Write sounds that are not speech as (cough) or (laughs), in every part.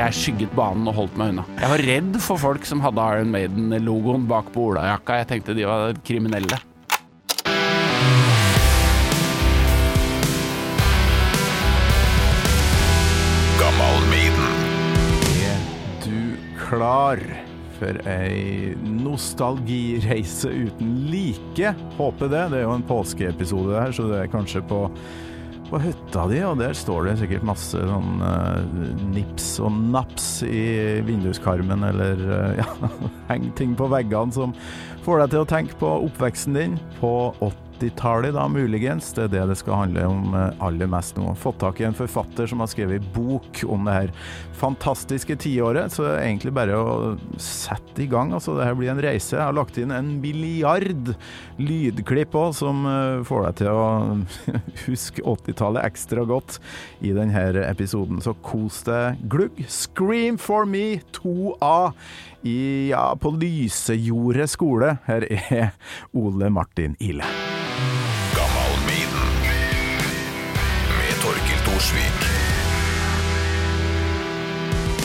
jeg skygget banen og holdt meg unna. Jeg var redd for folk som hadde Iron Maiden-logoen bak på olajakka. Jeg tenkte de var kriminelle. Gammal Maiden. Du klar for ei nostalgireise uten like? Håper det. Det er jo en påskeepisode her, så det er kanskje på, på hytta di, og der står det sikkert masse sånn uh, nips og naps i vinduskarmen, eller uh, (laughs) ja, heng ting på veggene som får deg til å tenke på oppveksten din på 80-tallet, da muligens. Det er det det skal handle om eh, aller mest nå. Fått tak i en forfatter som har skrevet bok om det her fantastiske tiåret, så det er egentlig bare å sette i gang. Altså, det her blir en reise. Jeg har lagt inn en milliard lydklipp òg, som eh, får deg til å (laughs) huske 80-tallet ekstra godt i denne episoden. Så kos deg glugg. Scream for me 2A i, ja, på Lysejordet skole. Her er Ole Martin Ile.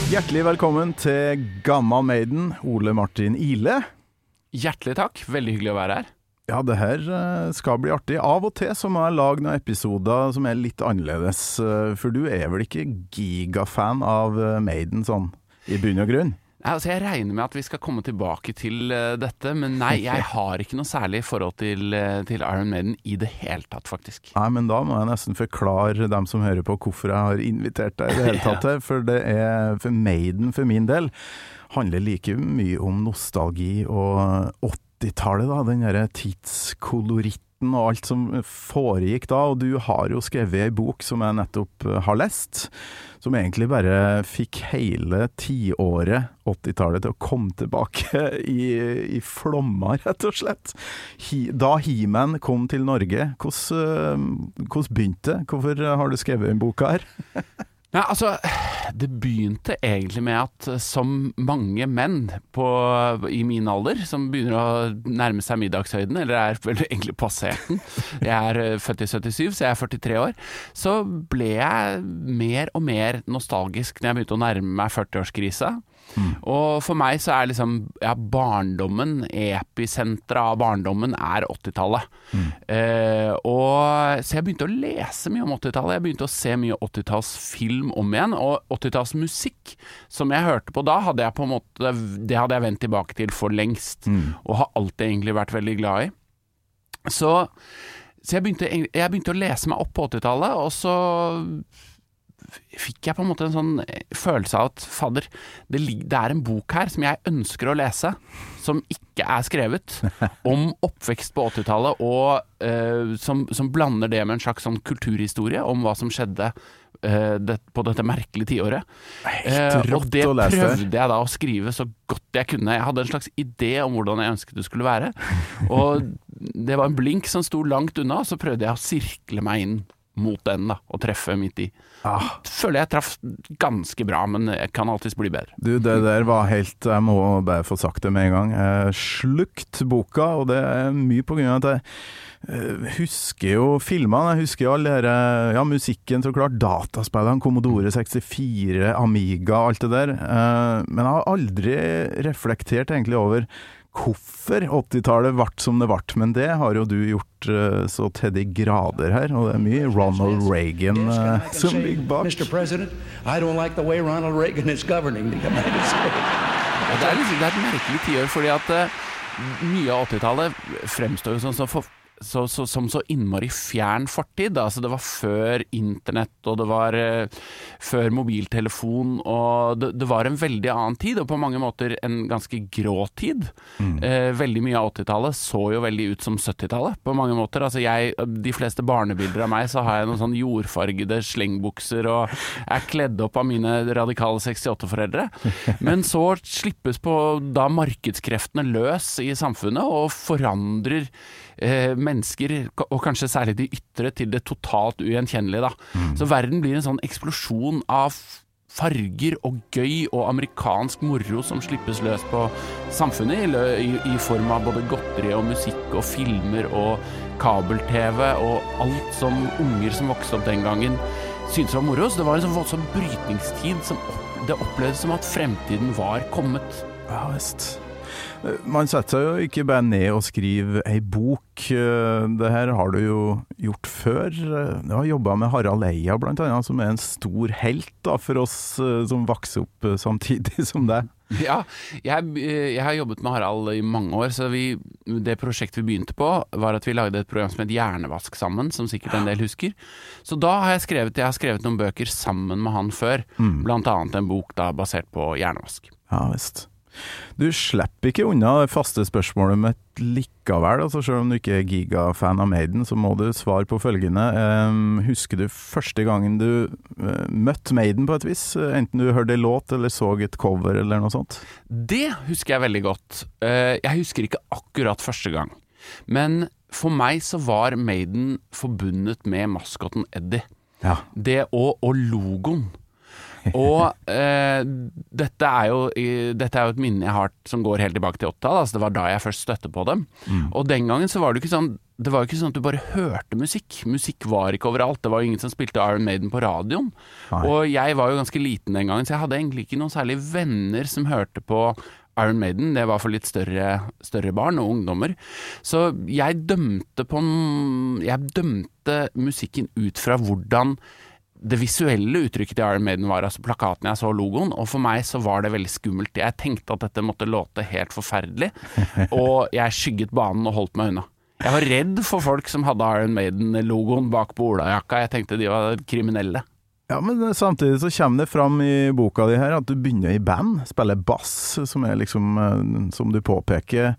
Hjertelig velkommen til Gamma Maiden, Ole Martin Ile. Hjertelig takk. Veldig hyggelig å være her. Ja, det her eh, skal bli artig. Av og til så må jeg lage noen episoder som er litt annerledes, eh, for du er vel ikke gigafan av eh, Maiden sånn, i bunn og grunn? Altså jeg regner med at vi skal komme tilbake til uh, dette, men nei, (laughs) jeg har ikke noe særlig forhold til, uh, til Iron Maiden i det hele tatt, faktisk. Nei, men da må jeg nesten forklare dem som hører på hvorfor jeg har invitert deg i det hele (laughs) tatt. her, For det er for Maiden for min del handler like mye om nostalgi og 80-tallet, da. Den derre tidskoloritten og alt som foregikk da. Og du har jo skrevet ei bok som jeg nettopp eh, har lest, som egentlig bare fikk hele tiåret 80-tallet til å komme tilbake (laughs) i, i flommer, rett og slett. Da He-Man kom til Norge, hvordan, eh, hvordan begynte det? Hvorfor har du skrevet den boka her? (laughs) Nei, altså, det begynte egentlig med at eh, som mange menn på, i min alder, som begynner å nærme seg middagshøyden, eller er vel egentlig passert den Jeg er eh, født i 77, så jeg er 43 år. Så ble jeg mer og mer nostalgisk når jeg begynte å nærme meg 40-årskrisa. Og for meg så er liksom ja, barndommen, episenteret av barndommen, er 80-tallet. Eh, og Så jeg begynte å lese mye om 80-tallet. Jeg begynte å se mye 80-tallsfilm om igjen. Og 80-tallsmusikk som jeg hørte på da, hadde jeg på en måte Det hadde jeg vendt tilbake til for lengst. Og har alltid egentlig vært veldig glad i. Så, så jeg, begynte, jeg begynte å lese meg opp på 80-tallet, og så fikk jeg på en måte en sånn følelse av at fadder, det, det er en bok her som jeg ønsker å lese, som ikke er skrevet, (laughs) om oppvekst på 80-tallet, og eh, som, som blander det med en slags sånn kulturhistorie om hva som skjedde eh, det, på dette merkelige tiåret. Eh, og det prøvde jeg da å skrive så godt jeg kunne. Jeg hadde en slags idé om hvordan jeg ønsket det skulle være. (laughs) Og det var en blink som sto langt unna, så prøvde jeg å sirkle meg inn mot den da, og treffe midt i. Ah. Føler jeg traff ganske bra, men jeg kan alltids bli bedre. Du, det der var helt Jeg må bare få sagt det med en gang. Jeg slukt boka, og det er mye på grunn av at jeg eh, husker jo filmene. Jeg husker jo alle dere Ja, musikken, så klart. Dataspillene, Commodore 64, Amiga, alt det der. Eh, Men jeg har aldri reflektert egentlig over hvorfor 80-tallet ble som det ble. Men det har jo du gjort eh, så til de grader her, og det er mye Ronald Reagan eh, can som ligger bak. Mr. President, I don't like the way Ronald Reagan is governing the United States. Det, er liksom, det er et merkelig tiår, fordi at eh, mye av 80-tallet fremstår jo sånn som for, så, så, som så innmari fjern fortid. Altså det var før internett, og det var uh, før mobiltelefon, og det, det var en veldig annen tid, og på mange måter en ganske grå tid. Eh, veldig mye av 80-tallet så jo veldig ut som 70-tallet, på mange måter. Altså jeg, de fleste barnebilder av meg, så har jeg noen sånn jordfargede slengbukser og er kledd opp av mine radikale 68-foreldre. Men så slippes på da markedskreftene løs i samfunnet og forandrer mennesker, og kanskje særlig de ytre, til det totalt ugjenkjennelige. Mm. Så verden blir en sånn eksplosjon av farger og gøy og amerikansk moro som slippes løs på samfunnet i, i, i form av både godteri og musikk og filmer og kabel-TV og alt som unger som vokste opp den gangen syntes var moro. Så det var en sånn voldsom brytningstid som det opplevdes som at fremtiden var kommet. Ja visst. Man setter seg jo ikke bare ned og skriver ei bok. Det her har du jo gjort før. Du har jobba med Harald Eia blant annet, som er en stor helt da, for oss eh, som vokser opp eh, samtidig (laughs) som deg. Ja, jeg, jeg har jobbet med Harald i mange år, så vi, det prosjektet vi begynte på, var at vi lagde et program som het Hjernevask sammen, som sikkert en del husker. Så da har jeg skrevet, jeg har skrevet noen bøker sammen med han før, blant annet en bok da basert på hjernevask. Ja visst. Du slipper ikke unna det faste spørsmålet mitt likevel. altså Selv om du ikke er gigafan av Maiden, så må du svare på følgende. Husker du første gangen du eh, møtte Maiden på et vis? Enten du hørte en låt eller så et cover eller noe sånt? Det husker jeg veldig godt. Eh, Jeg husker ikke akkurat første gang. Men for meg så var Maiden forbundet med maskoten Eddie. Ja. Det og, og logoen. Og eh, dette, er jo, dette er jo et minne jeg har som går helt tilbake til 80-tallet. Altså det var da jeg først støtte på dem. Og den gangen så var det jo ikke sånn det var jo ikke sånn at du bare hørte musikk. Musikk var ikke overalt. Det var jo ingen som spilte Iron Maiden på radioen. Nei. Og jeg var jo ganske liten den gangen, så jeg hadde egentlig ikke noen særlig venner som hørte på Iron Maiden. Det var for litt større, større barn og ungdommer. Så jeg dømte på Jeg dømte musikken ut fra hvordan det visuelle uttrykket til Iron Maiden var, altså plakaten jeg så logoen, og for meg så var det veldig skummelt. Jeg tenkte at dette måtte låte helt forferdelig, (laughs) og jeg skygget banen og holdt meg unna. Jeg var redd for folk som hadde Iron Maiden-logoen bak på olajakka. Jeg tenkte de var kriminelle. Ja, men samtidig så kommer det fram i boka di her at du begynner i band, spiller bass, som er liksom, eh, som du påpeker,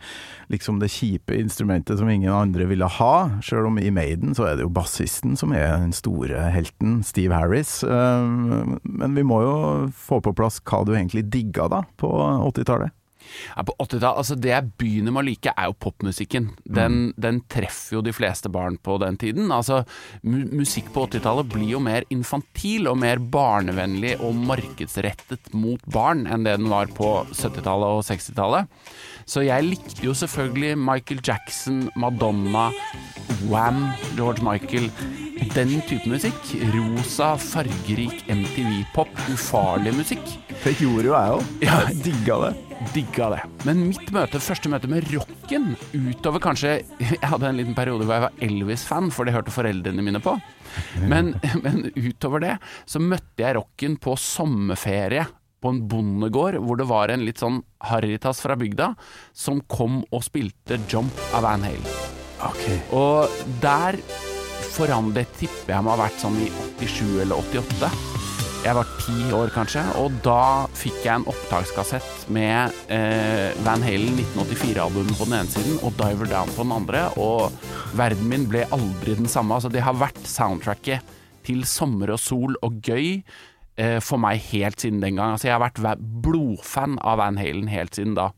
liksom det kjipe instrumentet som ingen andre ville ha. Selv om i Maiden så er det jo bassisten som er den store helten, Steve Harris. Eh, Men vi må jo få på plass hva du egentlig digga da, på 80-tallet. Ja, på 80-tallet, altså Det jeg begynner med å like, er jo popmusikken. Den, den treffer jo de fleste barn på den tiden. Altså, mu Musikk på 80-tallet blir jo mer infantil og mer barnevennlig og markedsrettet mot barn enn det den var på 70-tallet og 60-tallet. Så jeg likte jo selvfølgelig Michael Jackson, Madonna, Wham, George Michael. Den type musikk. Rosa, fargerik MTV-pop, ufarlig musikk. Det gjorde jo jeg òg. Jeg digga det. Digga det. Men mitt møte, første møte med rocken, utover kanskje (laughs) Jeg hadde en liten periode hvor jeg var Elvis-fan, for det hørte foreldrene mine på. Men, (laughs) men utover det så møtte jeg rocken på sommerferie på en bondegård, hvor det var en litt sånn harritas fra bygda som kom og spilte Jump av Van Halen. Ok. Og der foran det tipper jeg må ha vært sånn i 87 eller 88. Jeg var ti år kanskje, og da fikk jeg en opptakskassett med eh, Van Halen 1984-albumet på den ene siden og Diver Down på den andre, og verden min ble aldri den samme. Altså, det har vært soundtracket til sommer og sol og gøy eh, for meg helt siden den gang. Altså, jeg har vært blodfan av Van Halen helt siden da.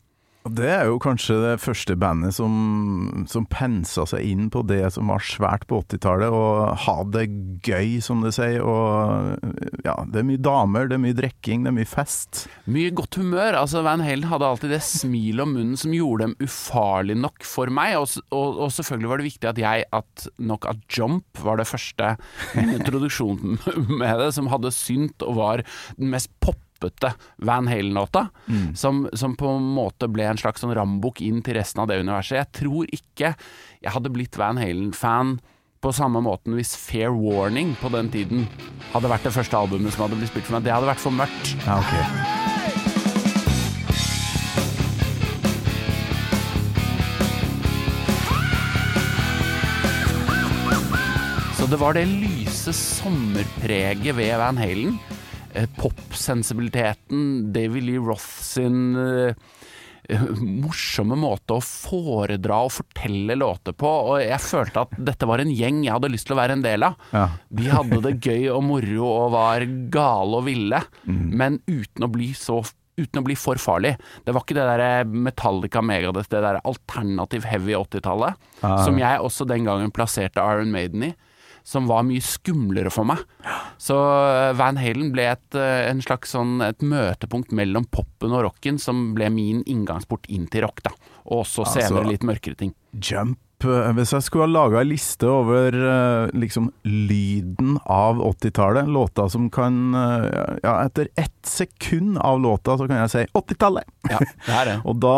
Det er jo kanskje det første bandet som, som pensa seg inn på det som var svært på 80-tallet, og ha det gøy, som det sier. Og ja, det er mye damer, det er mye drikking, det er mye fest. Mye godt humør. altså Van Halen hadde alltid det smilet om munnen som gjorde dem ufarlig nok for meg. Og, og, og selvfølgelig var det viktig at jeg at nok at Jump var det første introduksjonen (laughs) med det, som hadde synt og var den mest poppete Van Halen-låta. Som, som på en måte ble en slags sånn rambukk inn til resten av det universet. Jeg tror ikke jeg hadde blitt Van Halen-fan på samme måten hvis Fair Warning på den tiden hadde vært det første albumet som hadde blitt spilt for meg. Det hadde vært for mørkt. Ja, okay. Så det var det lyse sommerpreget ved Van Halen. Eh, Popsensibiliteten, David Lee Roth sin eh, eh, morsomme måte å foredra og fortelle låter på. Og jeg følte at dette var en gjeng jeg hadde lyst til å være en del av. Ja. De hadde det gøy og moro og var gale og ville, men uten å bli så Uten å bli for farlig. Det var ikke det der Metallica Megadeth, det der alternativ heavy 80-tallet, Ah. som jeg også den gangen plasserte Iron Maiden i, som var mye skumlere for meg. Så eh, Van Halen ble et, eh, en slags sånn, et møtepunkt mellom popen og rocken, som ble min inngangsport inn til rock, da. Og også Altså- senere litt mørkere ting. Jump eh, Hvis jeg skulle ha laga ei liste over liksom lyden av 80-tallet, låta som kan Ja, etter ett sekund av låta så kan jeg si 80-tallet! Ja, det det. (laughs) Og da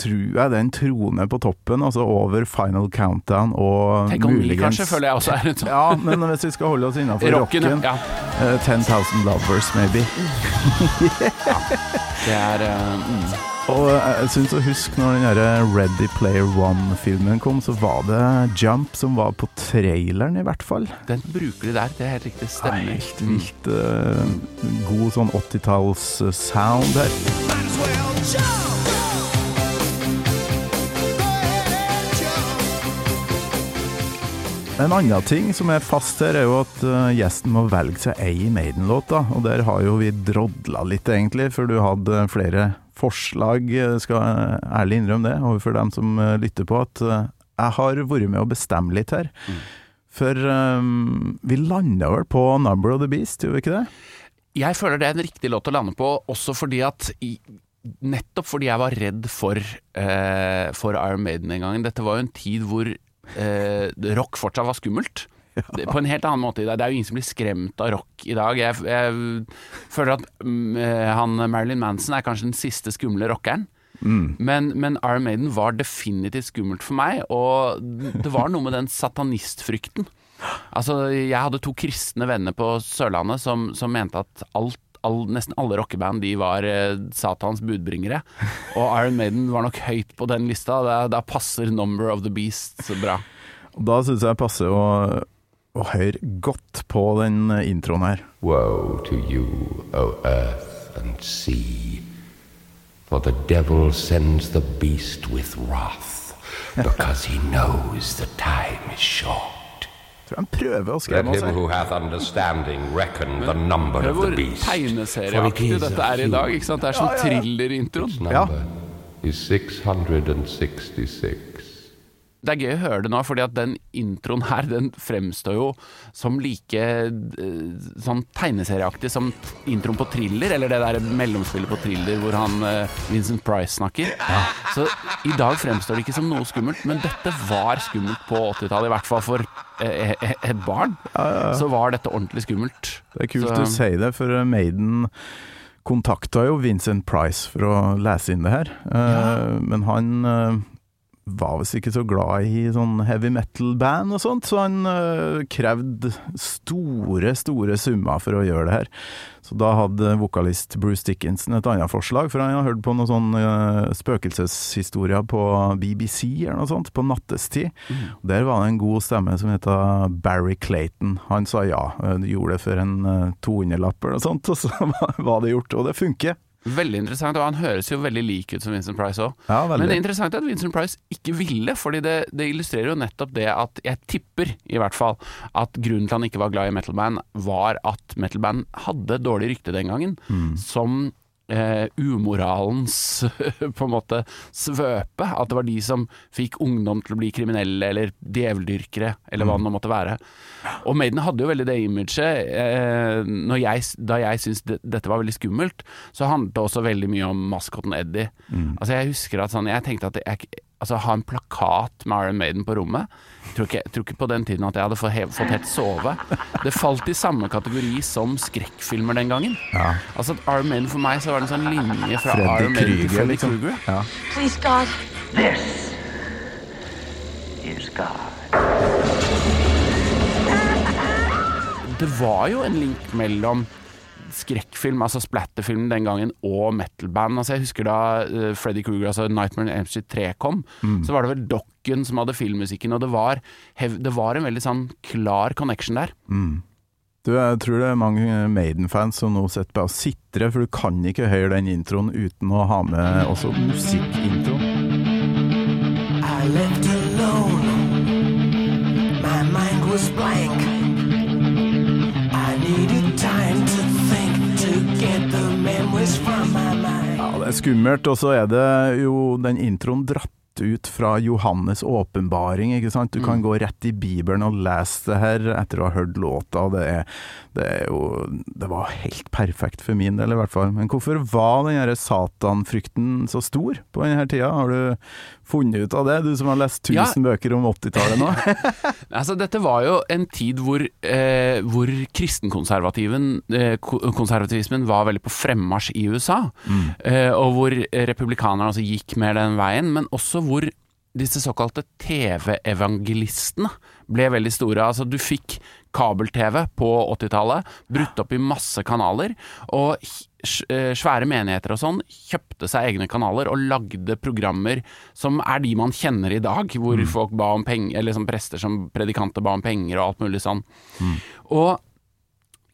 tror jeg den troner på toppen, altså over Final Countdown og Take on me, muligens kanskje, føler jeg også er en sånn Ja, men hvis vi skal holde oss innafor rocken. rocken, Ja, uh, 10,000 Lovers maybe. ja. det er uh, mm. Og jeg syns å huske når den der Ready Player One-filmen kom, så var det Jump som var på traileren, i hvert fall. Den bruker de der, det er helt riktig. Stemmer. Helt vilt uh, god sånn 80-talls eh, sound her. En annen ting som er fast her, er jo at eh, gjesten må velge seg ei Maiden-låt. da, Og der har jo vi drodla litt, egentlig, for du hadde flere forslag, eh, skal jeg ærlig innrømme det, overfor dem som eh, lytter på, at eh, jeg har vært med å bestemme litt her. For um, vi landa vel på 'Number of the Beast', gjorde vi ikke det? Jeg føler det er en riktig låt å lande på, også fordi at Nettopp fordi jeg var redd for, eh, for Iron Maiden en gang. Dette var jo en tid hvor eh, rock fortsatt var skummelt. Det- På en helt annen måte i dag. Det er jo ingen som blir skremt av rock i dag. Jeg, jeg føler at mm, eh, han Marilyn Manson er kanskje den siste skumle rockeren. Men, men Iron Maiden var definitivt skummelt for meg, og det var noe med den satanistfrykten. Altså, jeg hadde to kristne venner på Sørlandet som, som mente at alt, all, nesten alle rockeband de var eh, Satans budbringere. Og Iron Maiden var nok høyt på den lista. Da, da passer Number of the Beast så bra. Da syns jeg passer å, å høre godt på den eh, introen her. Woe to you, O earth and sea, for the devil sends the beast with wrath, because he knows the time is short. Tror han prøver å Let skremme oss him her. who hath understanding reckon the number Hør hvor. Tegneserieaktig dette er i dag. ikke sant? Det er sånn thriller-introen. Ja. is 666. Det er gøy å høre det nå, fordi at den introen her, den fremstår jo som like eh, sånn tegneserieaktig som introen på Thriller, eller det der mellomspillet på Thriller hvor han eh, Vincent Price snakker. Så i dag fremstår det ikke som noe skummelt, men dette var skummelt på 80-tallet, i hvert fall for eh, et barn. Så var dette ordentlig skummelt. Det er kult Så- du sier det, for Maiden kontakta jo Vincent Price for å lese inn det her. Men han var visst ikke så glad i sånn heavy metal-band og sånt, så han øh, krevde store, store summer for å gjøre det her. Så da hadde vokalist Bruce Dickinson et annet forslag, for han hadde hørt på noen sånne øh, spøkelseshistorier på BBC eller noe sånt, på nattestid. Og Der var det en god stemme som het Barry Clayton. Han sa ja, uh, gjorde det for en uh, 200-lapp eller noe sånt, og så (laughs) var det gjort, og det funker. Veldig interessant, og han høres jo veldig lik ut som Vincent Price òg. Ja, Men det interessante er at Vincent Price ikke ville, fordi det, det illustrerer jo nettopp det at Jeg tipper i hvert fall at grunnen til han ikke var glad i metalband, var at metalband hadde dårlig rykte den gangen. Som eh, umoralens (laughs) på en måte svøpe. At det var de som fikk ungdom til å bli kriminelle eller djeveldyrkere, eller hva det nå måtte være. Og Maiden hadde jo veldig det imaget. Eh, jeg, da jeg syntes det, dette var veldig skummelt, så handlet det også veldig mye om maskoten Eddie. Altså Jeg husker at sånn Jeg tenkte at jeg, altså ha en plakat med Iron Maiden på rommet jeg tror, ikke, jeg tror ikke på den tiden at jeg hadde fått, he- fått helt sove. Det falt i samme kategori som skrekkfilmer den gangen. Ja. Altså at Iron Maiden For meg så var det en sånn linje fra Freddy Iron Maiden til Freddy liksom. Kruger. Ja. Please, God. This is God. Det var jo en link mellom skrekkfilm, altså splatterfilm den gangen, og metalband. Altså jeg husker da uh, Freddy Krueger, altså Nightmare on Elm Street 3 kom, så var det vel Dokken som hadde filmmusikken, og det var, hev- det var en veldig sånn klar connection der. Du, jeg tror det er mange Maiden-fans som nå sitter på og sitrer, for du kan ikke høre den introen uten å ha med også musikkintro. I left alone. Skummelt, og så er det jo den introen dratt ut fra Johannes' åpenbaring, ikke sant. Du kan gå rett i Bibelen og lese det her etter å ha hørt låta. Det er, det er jo Det var helt perfekt for min del, i hvert fall. Men hvorfor var den satanfrykten så stor på denne tida? Har du funnet ut av det, du som har lest 1000 bøker om 80-tallet nå? (laughs) (laughs) Altså, dette var jo en tid hvor, eh, hvor kristenkonservativen eh, var veldig på fremmarsj i USA. Eh, og hvor republikanerne altså gikk mer den veien, men også hvor disse såkalte TV-evangelistene ble veldig store. Altså, du fikk kabel-TV på 80-tallet, brutt opp i masse kanaler, og eh, svære menigheter og sånn kjøpte seg egne kanaler og lagde programmer som er de man kjenner i dag, hvor folk ba om penger, eller som prester som predikanter ba om penger og alt mulig sånn. Og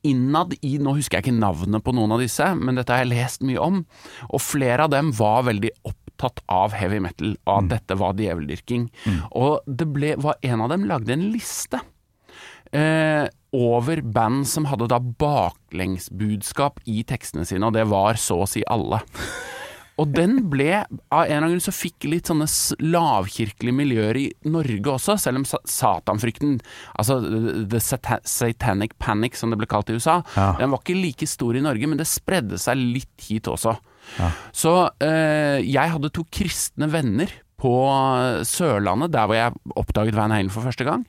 innad i Nå husker jeg ikke navnet på noen av disse, men dette har jeg lest mye om. Og flere av dem var veldig opptatt av heavy metal, og at dette var djeveldyrking. Og det ble, var en av dem lagde en liste eh, over band som hadde da baklengsbudskap i tekstene sine, og det var så å si alle. Og den ble, av en eller annen grunn så fikk litt sånne lavkirkelige miljøer i Norge også, selv om satanfrykten, altså the satanic panic som det ble kalt i USA, Ja. den var ikke like stor i Norge, men det spredde seg litt hit også. Så eh, jeg hadde to kristne venner på Sørlandet, der hvor jeg oppdaget Van Halen for første gang.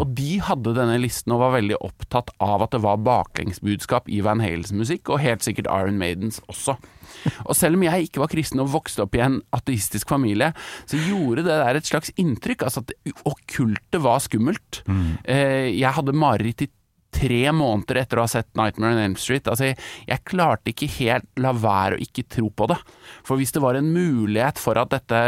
Og de hadde denne listen og var veldig opptatt av at det var baklengsbudskap i Van Halens musikk, og helt sikkert Iron Maidens også. (laughs) Og selv om jeg ikke var kristen og vokste opp i en ateistisk familie, så gjorde det der et slags inntrykk. Altså at det okkulte var skummelt. Eh, jeg hadde mareritt i tre måneder etter å ha sett Nightmare on Elm Street. Altså, jeg, jeg klarte ikke helt la være å ikke tro på det. For hvis det var en mulighet for at dette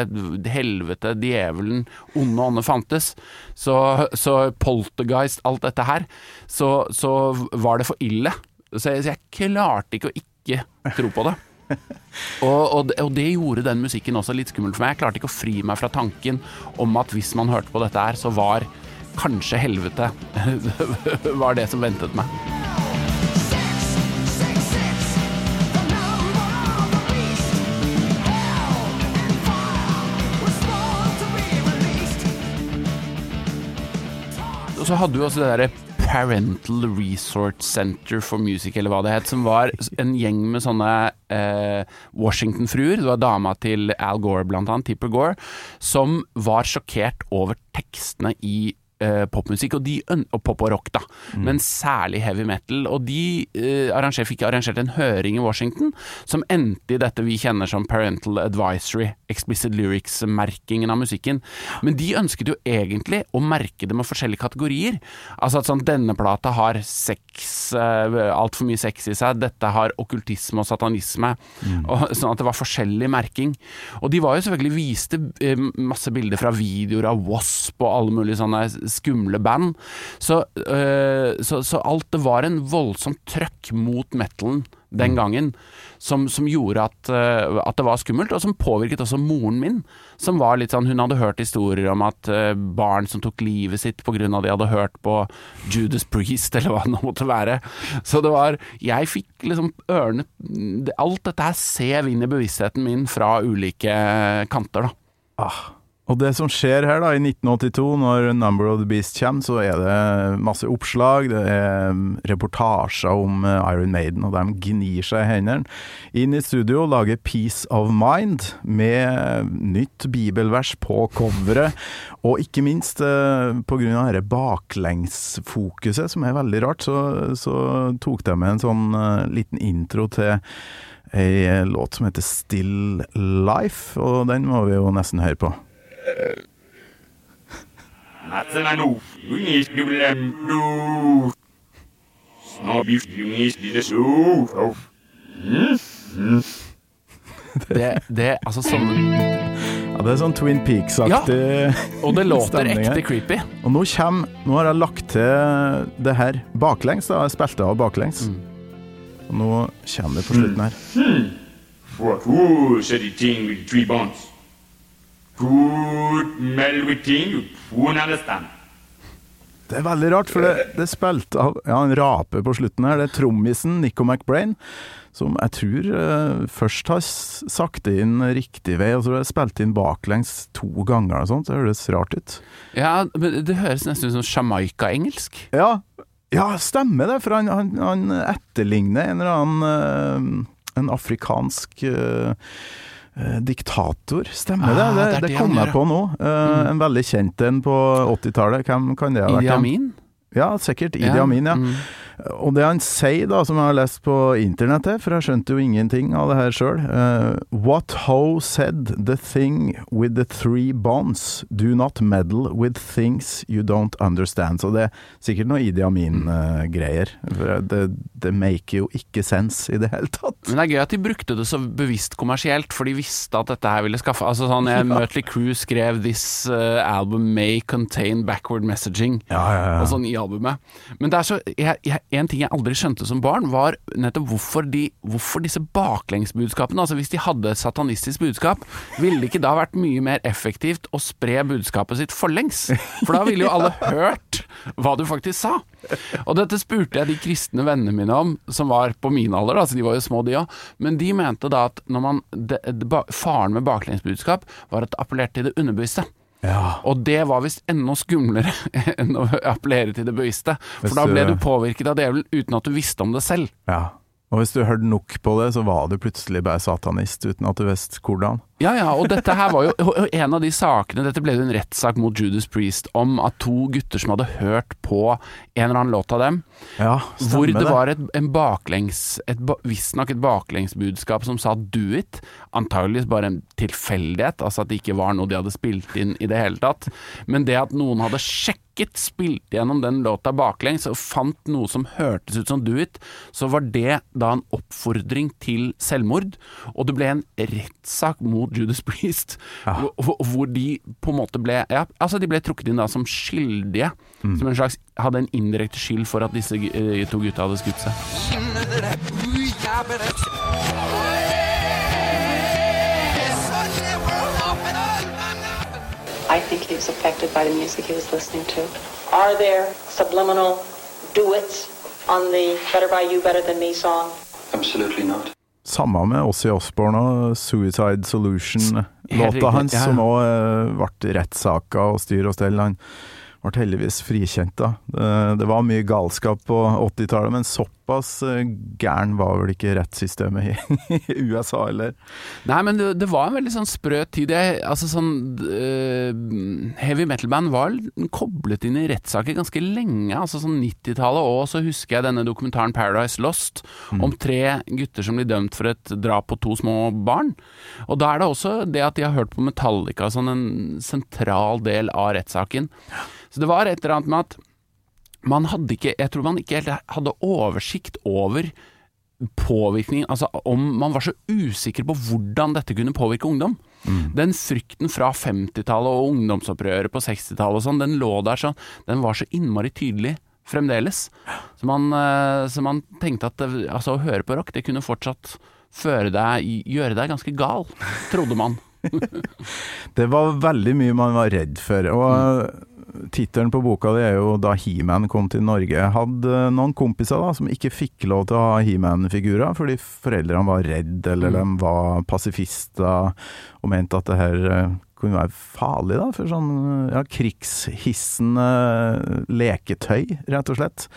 helvete, djevelen, onde ånde fantes, så, så poltergeist, alt dette her, så, så var det for ille. Så jeg, så jeg klarte ikke å ikke tro på det. (laughs) Og, og, det- og det gjorde den musikken også litt skummelt for meg. Jeg klarte ikke å fri meg fra tanken om at hvis man hørte på dette her, så var kanskje helvete (laughs) var det som ventet meg. Og så hadde du også det derre Parental Resort Center for Music, eller hva det het, som var en gjeng med sånne eh, Washington-fruer. Det var dama til Al Gore, blant annet, Tipper Gore, som var sjokkert over tekstene i eh, popmusikk, og, de, og pop og rock, da, men særlig heavy metal. Og de eh, arranger, fikk arrangert en høring i Washington som endte i dette vi kjenner som Parental Advisory, explicit lyrics-merkingen av musikken. Men de ønsket jo egentlig å merke det med forskjellige kategorier. Altså at sånn, denne plata har sex, eh, altfor mye sex i seg, dette har okkultisme og satanisme, og, (laughs) sånn at det var forskjellig merking. Og de var jo selvfølgelig viste eh, masse bilder fra videoer av Wasp og alle mulige sånne skumle band. Så, eh, så, så alt det var en voldsomt trøkk mot metalen den gangen, som, som gjorde at, uh, at det var skummelt, og som påvirket også moren min. Som var litt sånn, Hun hadde hørt historier om at uh, barn som tok livet sitt pga. de hadde hørt på Judas Priest, (laughs) eller hva det nå måtte være. Så det var Jeg fikk liksom ørene Alt dette her sev inn i bevisstheten min fra ulike kanter, da. Ah. Og det som skjer her da i 1982, når Number of the Beast kommer, så er det masse oppslag, det er reportasjer om eh, Iron Maiden, og de gnir seg i hendene. Inn i studio lager Peace of Mind med nytt bibelvers på coveret, og ikke minst pga. grunn av dette baklengsfokuset, som er veldig rart, så, så tok de med en sånn eh, liten intro til ei låt som heter Still Life, og den må vi jo nesten høre på. Det, det, altså sånn, Ja, det er sånn Twin Peaks-aktig og det låter stemning her. ekte creepy. Og nå kommer Nå har jeg lagt til det her baklengs, da. Jeg spilte av baklengs. Og nå kommer det på slutten her. What? Who said the thing with three bones? Good you won't understand. Det er veldig rart, for det, det spilte av ja, en rape på slutten her. Det er trommisen Nico McBrain, som jeg tror eh, først har sagt det inn riktig vei, og så har spilt inn baklengs to ganger og sånt. Det høres rart ut. Ja, men det høres nesten ut som Jamaica-engelsk. Ja, ja stemmer det, for han, han, han etterligner en eller annen eh, En afrikansk eh, diktator. Stemmer Ah, det? det Det, det, det kom jeg på nå. Mm. En veldig kjent en på 80-tallet. Hvem kan det ha vært? Idi? Amin? Ja, sikkert Idi Amin, ja. mm. Og det han sier, da, som jeg har lest på internettet, for jeg skjønte jo ingenting av det her sjøl What Ho said, the thing with the three bonds, do not meddle with things you don't understand. Så det er sikkert noe Idi Amin-greier. For det, det maker jo ikke sense i det hele tatt. Men det er gøy at de brukte det så bevisst kommersielt, for de visste at dette her ville skaffe Altså sånn, eh, (laughs) Mötley Crüe skrev 'This eh, album may contain backward messaging', Ja, ja, ja. og sånn i albumet. Men det er så jeg, jeg, En ting jeg aldri skjønte som barn, var nettopp hvorfor, de, hvorfor disse baklengsbudskapene. Altså Hvis de hadde et satanistisk budskap, ville det ikke da vært mye mer effektivt å spre budskapet sitt forlengs? For da ville jo alle (laughs) hørt hva du faktisk sa. Og dette spurte jeg de kristne vennene mine om, som var på min alder, altså de var jo små de òg, men de mente da at når man, de, de, faren med baklengsbudskap var at det appellerte til det underbevisste. Ja. Og det var visst enda skumlere (laughs) enn å appellere til det bevisste. For da ble du- du påvirket av djevelen uten at du visste om det selv. ja. Og hvis du hørte nok på det, så var du plutselig bare satanist uten at du visste hvordan. Ja, ja, og dette her var jo en av de sakene Dette ble jo en rettssak mot Judas Priest om at to gutter som hadde hørt på en eller annen låt av dem, Ja, hvor det, det var et, en baklengs et, Visstnok et baklengsbudskap som sa 'do it'. Antageligvis bare en tilfeldighet, altså at det ikke var noe de hadde spilt inn i det hele tatt. Men det at noen hadde sjekket, spilt gjennom den låta baklengs og fant noe som hørtes ut som 'do it', så var det da en oppfordring til selvmord. Og det ble en rettssak mot Judas Priest, hvor, hvor- hvor de på en måte ble Ja, altså de ble trukket inn da som skyldige. Som en slags Hadde en indirekte skyld for at disse eh, to gutta hadde skutt seg. I think he was affected by the music he was listening to. Are there subliminal duets on the Better By You, Better Than Me song? Absolutely not. Samme med Ossie Osborne og Suicide Solution-låta hans, ja, som òg ble rettssaka og styr og stell. Han ble heldigvis frikjent, da. Det, det var mye galskap på 80-tallet, men såpass eh, gæren var vel ikke rettssystemet i, (laughs) i USA heller. Nei, men det, det var en veldig sånn sprø tid. Jeg, altså sånn uh, Heavy metal-band var koblet inn i rettssaker ganske lenge. Altså sånn 90-tallet Og så husker jeg denne dokumentaren Paradise Lost om tre gutter som blir dømt for et drap på to små barn. Og da er det også det at de har hørt på Metallica som en sentral del av rettssaken. Så det var et eller annet med at man hadde ikke Jeg tror man ikke helt hadde oversikt over påvirkning Altså om man var så usikker på hvordan dette kunne påvirke ungdom. Den frykten fra 50-tallet og ungdomsopprøret på 60-tallet og sånn, den lå der sånn Den var så innmari tydelig fremdeles. Så man, eh, så man tenkte at det, altså, å høre på rock, det kunne fortsatt føre deg Gjøre deg ganske gal, trodde man. (laughs) Det var veldig mye man var redd for. Og Tittelen på boka det er jo da He-Man kom til Norge. Hadde noen kompiser da som ikke fikk lov til å ha He-Man-figurer fordi foreldrene var redde, eller de var pasifister og mente at det her eh, kunne være farlig da, for sånn ja, krigshissende leketøy, rett og slett.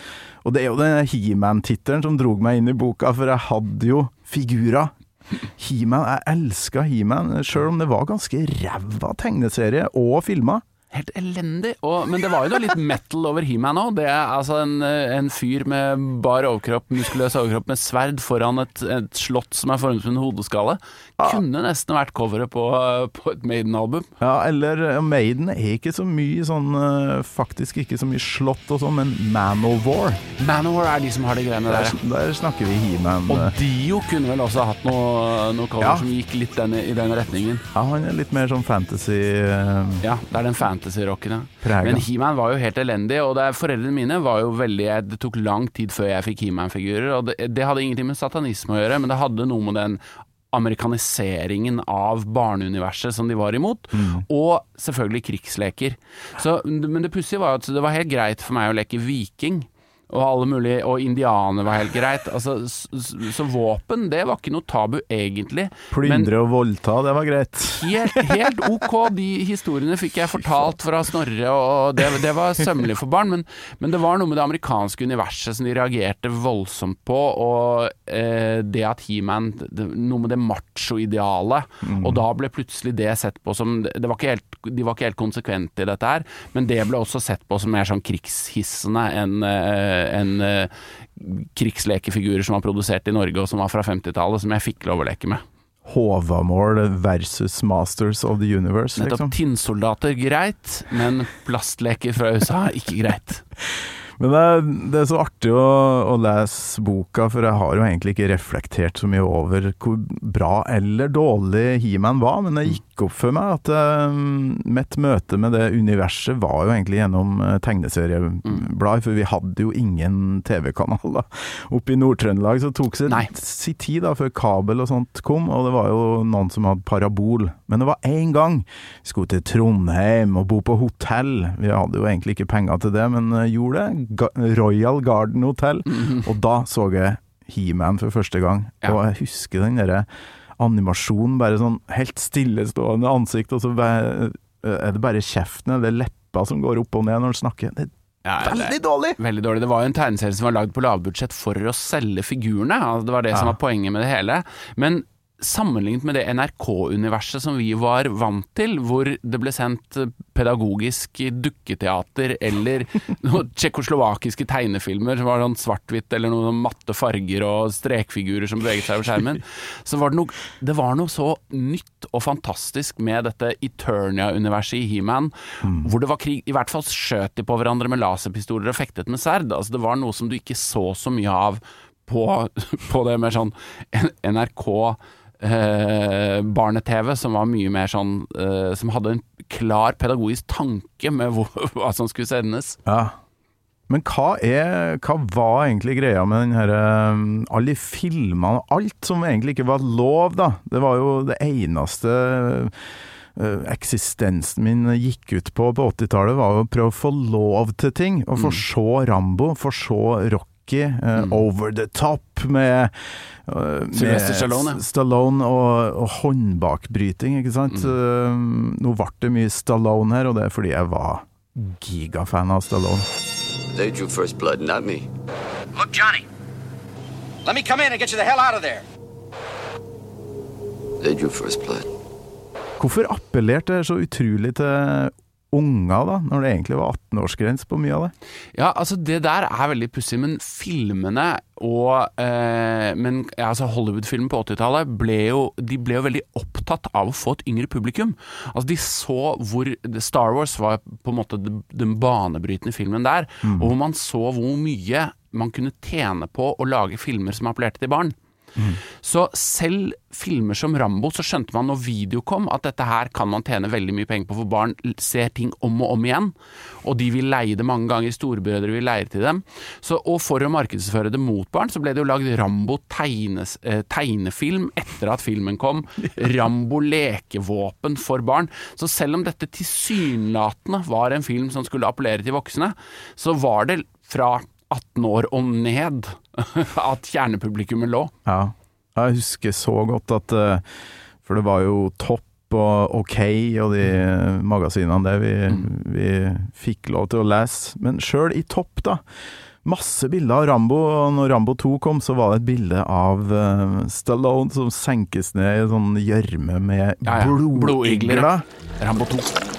Og det er jo den He-Man-tittelen som drog meg inn i boka, for jeg hadde jo figurer. He-Man, Jeg elska He-Man, sjøl om det var ganske ræva tegneserie og filmer. Helt elendig. Og, men det var jo da litt metal over He-Man òg. Det er altså en, en fyr med bar overkropp, muskuløs overkropp med sverd foran et, et slott som er formet som en hodeskalle. Kunne nesten vært coveret på, på et Maiden-album. Ja, eller Maiden er ikke så mye sånn eh, Faktisk ikke så mye slott og sånn, men Manowar. Manowar er de som har de greiene Der, der. der snakker vi He-Man. Og eh. Dio kunne vel også hatt noe, noe cover Ja. som gikk litt den, i den retningen. Ja, han er litt mer sånn fantasy eh, Ja, det er den fantasy-rocken, Prega. Men He-Man var jo helt elendig, og det foreldrene mine var jo veldig Det tok lang tid før jeg fikk He-Man-figurer, og det, det hadde ingenting med satanisme å gjøre, men det hadde noe med den amerikaniseringen av barneuniverset som de var imot, og selvfølgelig krigsleker. Så, men det pussige var at det var helt greit for meg å leke viking. Og alle mulige, og indianer var helt greit. Altså, så, så våpen, det var ikke noe tabu egentlig. Plyndre og voldta, det var greit. helt, helt ok, de historiene fikk jeg fortalt fra Snorre, og det, det var sømmelig for barn. Men, men det var noe med det amerikanske universet som de reagerte voldsomt på, og eh, det at He-Man Noe med det macho-idealet. Og da ble plutselig det sett på som det var ikke helt, De var ikke helt konsekvente i dette her, men det ble også sett på som mer sånn krigshissende enn en, eh, krigslekefigurer som var produsert i Norge og som var fra 50-tallet, som jeg fikk lov å leke med. Håvamål versus Masters of the Universe, Nettopp liksom. tinnsoldater greit, men plastleker fra USA ikke greit. (laughs) Men det er, det er så artig å, å lese boka, for jeg har jo egentlig ikke reflektert så mye over hvor bra eller dårlig He-Man var, men det gikk opp for meg at eh, mitt møte med det universet var jo egentlig gjennom uh, tegneserieblad, for vi hadde jo ingen TV-kanaler. Oppe i Nord-Trøndelag så tok det sin tid da, før kabel og sånt kom, og det var jo noen som hadde parabol. Men det var én gang vi skulle til Trondheim og bo på hotell. Vi hadde jo egentlig ikke penger til det, men eh, gjorde det. Royal Garden Hotel. Og da så jeg He-Man for første gang. Ja. Og jeg husker den derre animasjonen, bare sånn helt stillestående ansikt, og så er det bare kjeften eller leppa som går opp og ned når han snakker. Det Ja, veldig dårlig! Veldig dårlig. Det var jo en tegneserie som var lagd på lavbudsjett for å selge figurene. Altså, det var det som var poenget med det hele. Men sammenlignet med det NRK-universet som vi var vant til, hvor det ble sendt pedagogisk dukketeater eller (laughs) noen tsjekkoslovakiske tegnefilmer som var sånn svart-hvitt eller noen matte farger og strekfigurer som beveget seg over skjermen, (laughs) så var det noe, det var noe så nytt og fantastisk med dette Eternia-universet i He-Man, hvor det var krig. I hvert fall skjøt de på hverandre med laserpistoler og fektet med sverd. Altså, det var noe som du ikke så så mye av på, (laughs) på det med sånn NRK eh, barne-TV, som var mye mer sånn eh, Som hadde en klar pedagogisk tanke med hvor, (laughs) hva som skulle sendes. Ja. Men hva, er, hva var egentlig greia med den herre um, Alle filmene og alt som egentlig ikke var lov, da. Det var jo det eneste uh, eksistensen min gikk ut på på 80-tallet, var å prøve å få lov til ting. Og få se Rambo, få se Rocky, uh, Over the Top med uh, med Stallone. Stallone og, og håndbakbryting, ikke sant. Uh, nå ble det mye Stallone her, og det er fordi jeg var gigafan av Stallone. They drew first blood, not me. Look, Johnny. Let me come in and get you the hell out of there. They drew first blood. Hvorfor appellerte det så utrolig til unger, da, når det egentlig var 18-årsgrense på mye av det? Ja, altså det der er veldig pussig, men filmene og eh, Men altså Hollywood-filmer på 80-tallet ble jo De ble jo veldig opptatt av å få et yngre publikum. Altså De så hvor Star Wars var på en måte den banebrytende filmen der, og hvor man så hvor mye man kunne tjene på å lage filmer som appellerte til barn. Så selv filmer som Rambo, så skjønte man når video kom at dette her kan man tjene veldig mye penger på, for barn ser ting om og om igjen. Og de vil leie det mange ganger, storebrødre vil leie til dem. Så, og for å markedsføre det mot barn, så ble det jo lagd Rambo tegnes, eh, tegnefilm etter at filmen kom. (laughs) Rambo lekevåpen for barn. Så selv om dette tilsynelatende var en film som skulle appellere til voksne, så var det fra 18 år og ned (laughs) at kjernepublikummet lå. Ja. Jeg husker så godt at eh, For det var jo Topp og OK og de magasinene der vi, vi fikk lov til å lese. Men sjøl i Topp, da. Masse bilder av Rambo, og når Rambo 2 kom, så var det et bilde av eh, Stallone som senkes ned i sånn gjørme med ja. Ja. blodigler. Rambo 2.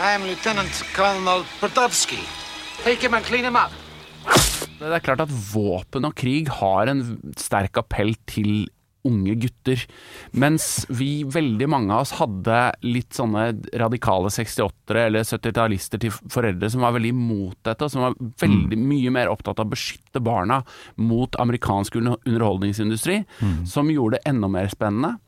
I'm Lieutenant Colonel Protovsky. Take him and clean him up. Det er klart at våpen og krig har en sterk appell til unge gutter. Mens vi, veldig mange av oss, hadde litt sånne radikale 68-ere eller 70-tallister til foreldre som var veldig imot dette, og som var veldig mye mer opptatt av å beskytte barna mot amerikansk underholdningsindustri, underholdningsindustri, som gjorde det enda mer spennende.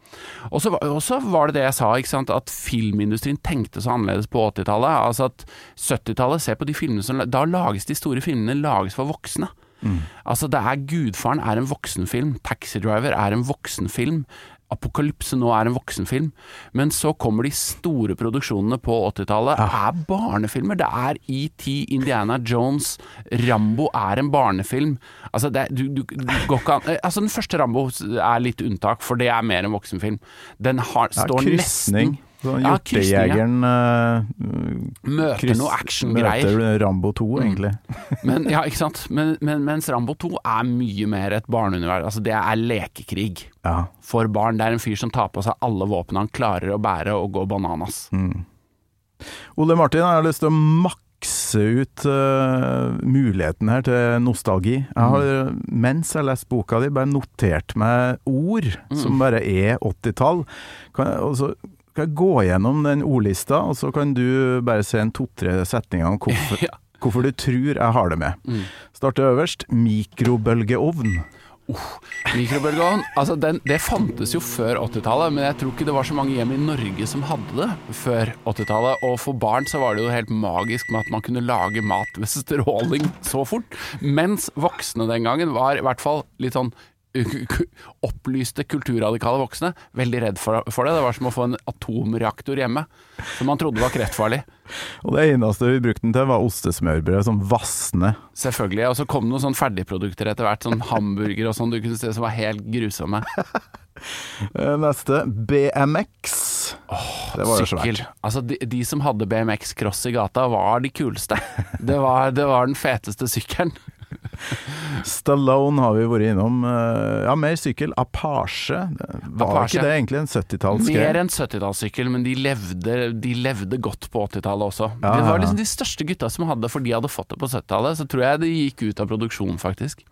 Og så var, det det jeg sa, sant? at filmindustrien tenkte så annerledes på 80-tallet. Altså at 70-tallet, se på de filmene som Da lages de store filmene lages for voksne. Altså det er Gudfaren er en voksenfilm, Taxi Driver er en voksenfilm. Apokalypse nå er en voksenfilm, men så kommer de store produksjonene på 80-tallet. Det er barnefilmer. Det er ET, Indiana Jones, Rambo er en barnefilm. Altså, det, du, du, du går ikke an Altså, den første Rambo er litt unntak, for det er mer en voksenfilm. Den har, Ja, står krysning. nesten Sånn Ja, ja. Møter Chris noe actiongreier. Møter Rambo 2, Mm. egentlig. (laughs) Men, ja, ikke sant? Men, men, mens Rambo 2 er mye mer et barneunivers. Altså, det er lekekrig Ja. for barn. Det er en fyr som tar på seg alle våpnene han klarer å bære og gå bananas. Ole Martin, jeg har lyst til å makse ut uh, muligheten her til nostalgi. Jeg har, mens jeg leste boka di, bare notert meg ord som bare er 80-tall. Kan, jeg- og så kan jeg gå gjennom den ordlista, og så kan du bare se en to-tre setninger om hvorfor, (laughs) Ja. hvorfor du tror jeg har det med. Starte øverst. Mikrobølgeovn. Mikrobølgeovn, altså den, det fantes jo før 80-tallet, men jeg tror ikke det var så mange hjem i Norge som hadde det før 80-tallet. Og for barn så var det jo helt magisk med at man kunne lage mat ved stråling så fort. Mens voksne den gangen var i hvert fall litt sånn opplyste kulturradikale voksne veldig redd for, for det. Det var som å få en atomreaktor hjemme, som man trodde var kreftfarlig. Og det eneste vi brukte den til, var ostesmørbrød som vassende. Selvfølgelig. Og så kom det noen sånne ferdigprodukter etter hvert, sånn hamburger og sånn du kunne se som var helt grusomme. (laughs) Eh, Neste. BMX. det var jo Sykkel. svært. Altså, de, de som hadde BMX-cross i gata, var de kuleste. Det var, det var den feteste sykkelen. Stallone har vi vært innom. Eh, Ja, mer sykkel. Apache. Var Apache. ikke det egentlig en 70-tallsgreie? Mer enn 70-tallssykkel, men de levde, de levde godt på 80-tallet også. Ja, det var liksom de største gutta som hadde, for de hadde fått det på 70-tallet. Så tror jeg det gikk ut av produksjon, faktisk.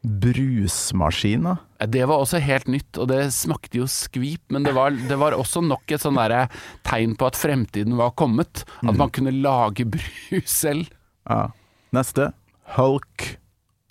Brusmaskina? Det var også helt nytt, og det smakte jo skvip, men det var, det var også nok et sånn tegn på at fremtiden var kommet. At man kunne lage brus selv. Ja. Neste. Hulk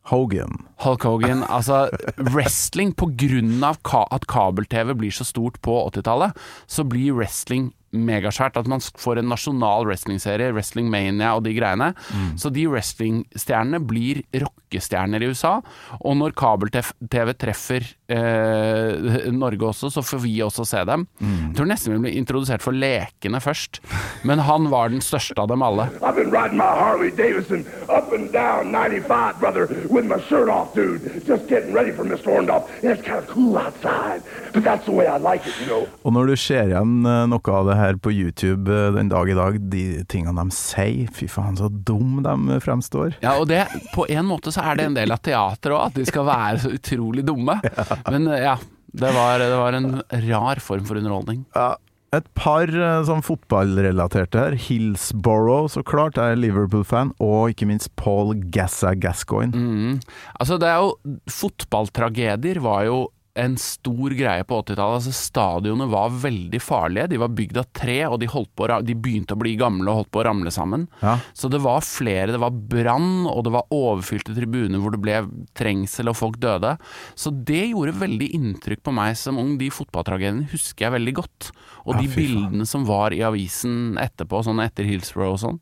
Hogan. Hulk Hogan, (laughs) altså wrestling på grunn av ka at kabel-TV blir så stort på 80-tallet, så blir wrestling megasvært. At man får en nasjonal wrestlingserie, Wrestling Mania og de greiene. Så de wrestlingstjernene blir rockestjerner i USA, og når kabel-TV treffer eh, Norge også, så får vi også se dem. Jeg tror nesten vi ble introdusert for lekene først, men han var den største av dem alle. I've been riding my Harley Davidson up and down 95, brother, with my shirt off, dude. Just getting ready for Miss Orndorff. And it's kind of cool outside, but that's the way I like it, you know. Og når du ser igjen eh, noe av det her på YouTube eh, den dag i dag, de tingene de sier, fy faen så dum de fremstår. Ja, og det, på en måte så er det en del av teateret òg, at de skal være så utrolig dumme. (laughs) Men eh, ja, det var, det var en rar form for underholdning. Ja, et par eh, sånn fotballrelaterte her. Hillsborough, så klart, er Liverpool-fan, og ikke minst Paul Gassa Gascoigne. Mm. Altså, det er jo Fotballtragedier var jo en stor greie på 80-tallet. Altså, stadionene var veldig farlige. De var bygd av tre, og de, holdt på, å de begynte å bli gamle og holdt på å ramle sammen. Ja. Så det var flere. Det var brann, og det var overfylte tribuner hvor det ble trengsel og folk døde. Så det gjorde veldig inntrykk på meg som ung. De fotballtragediene husker jeg veldig godt. Og Ja, de bildene som var i avisen etterpå, sånn etter Hillsborough og sånn.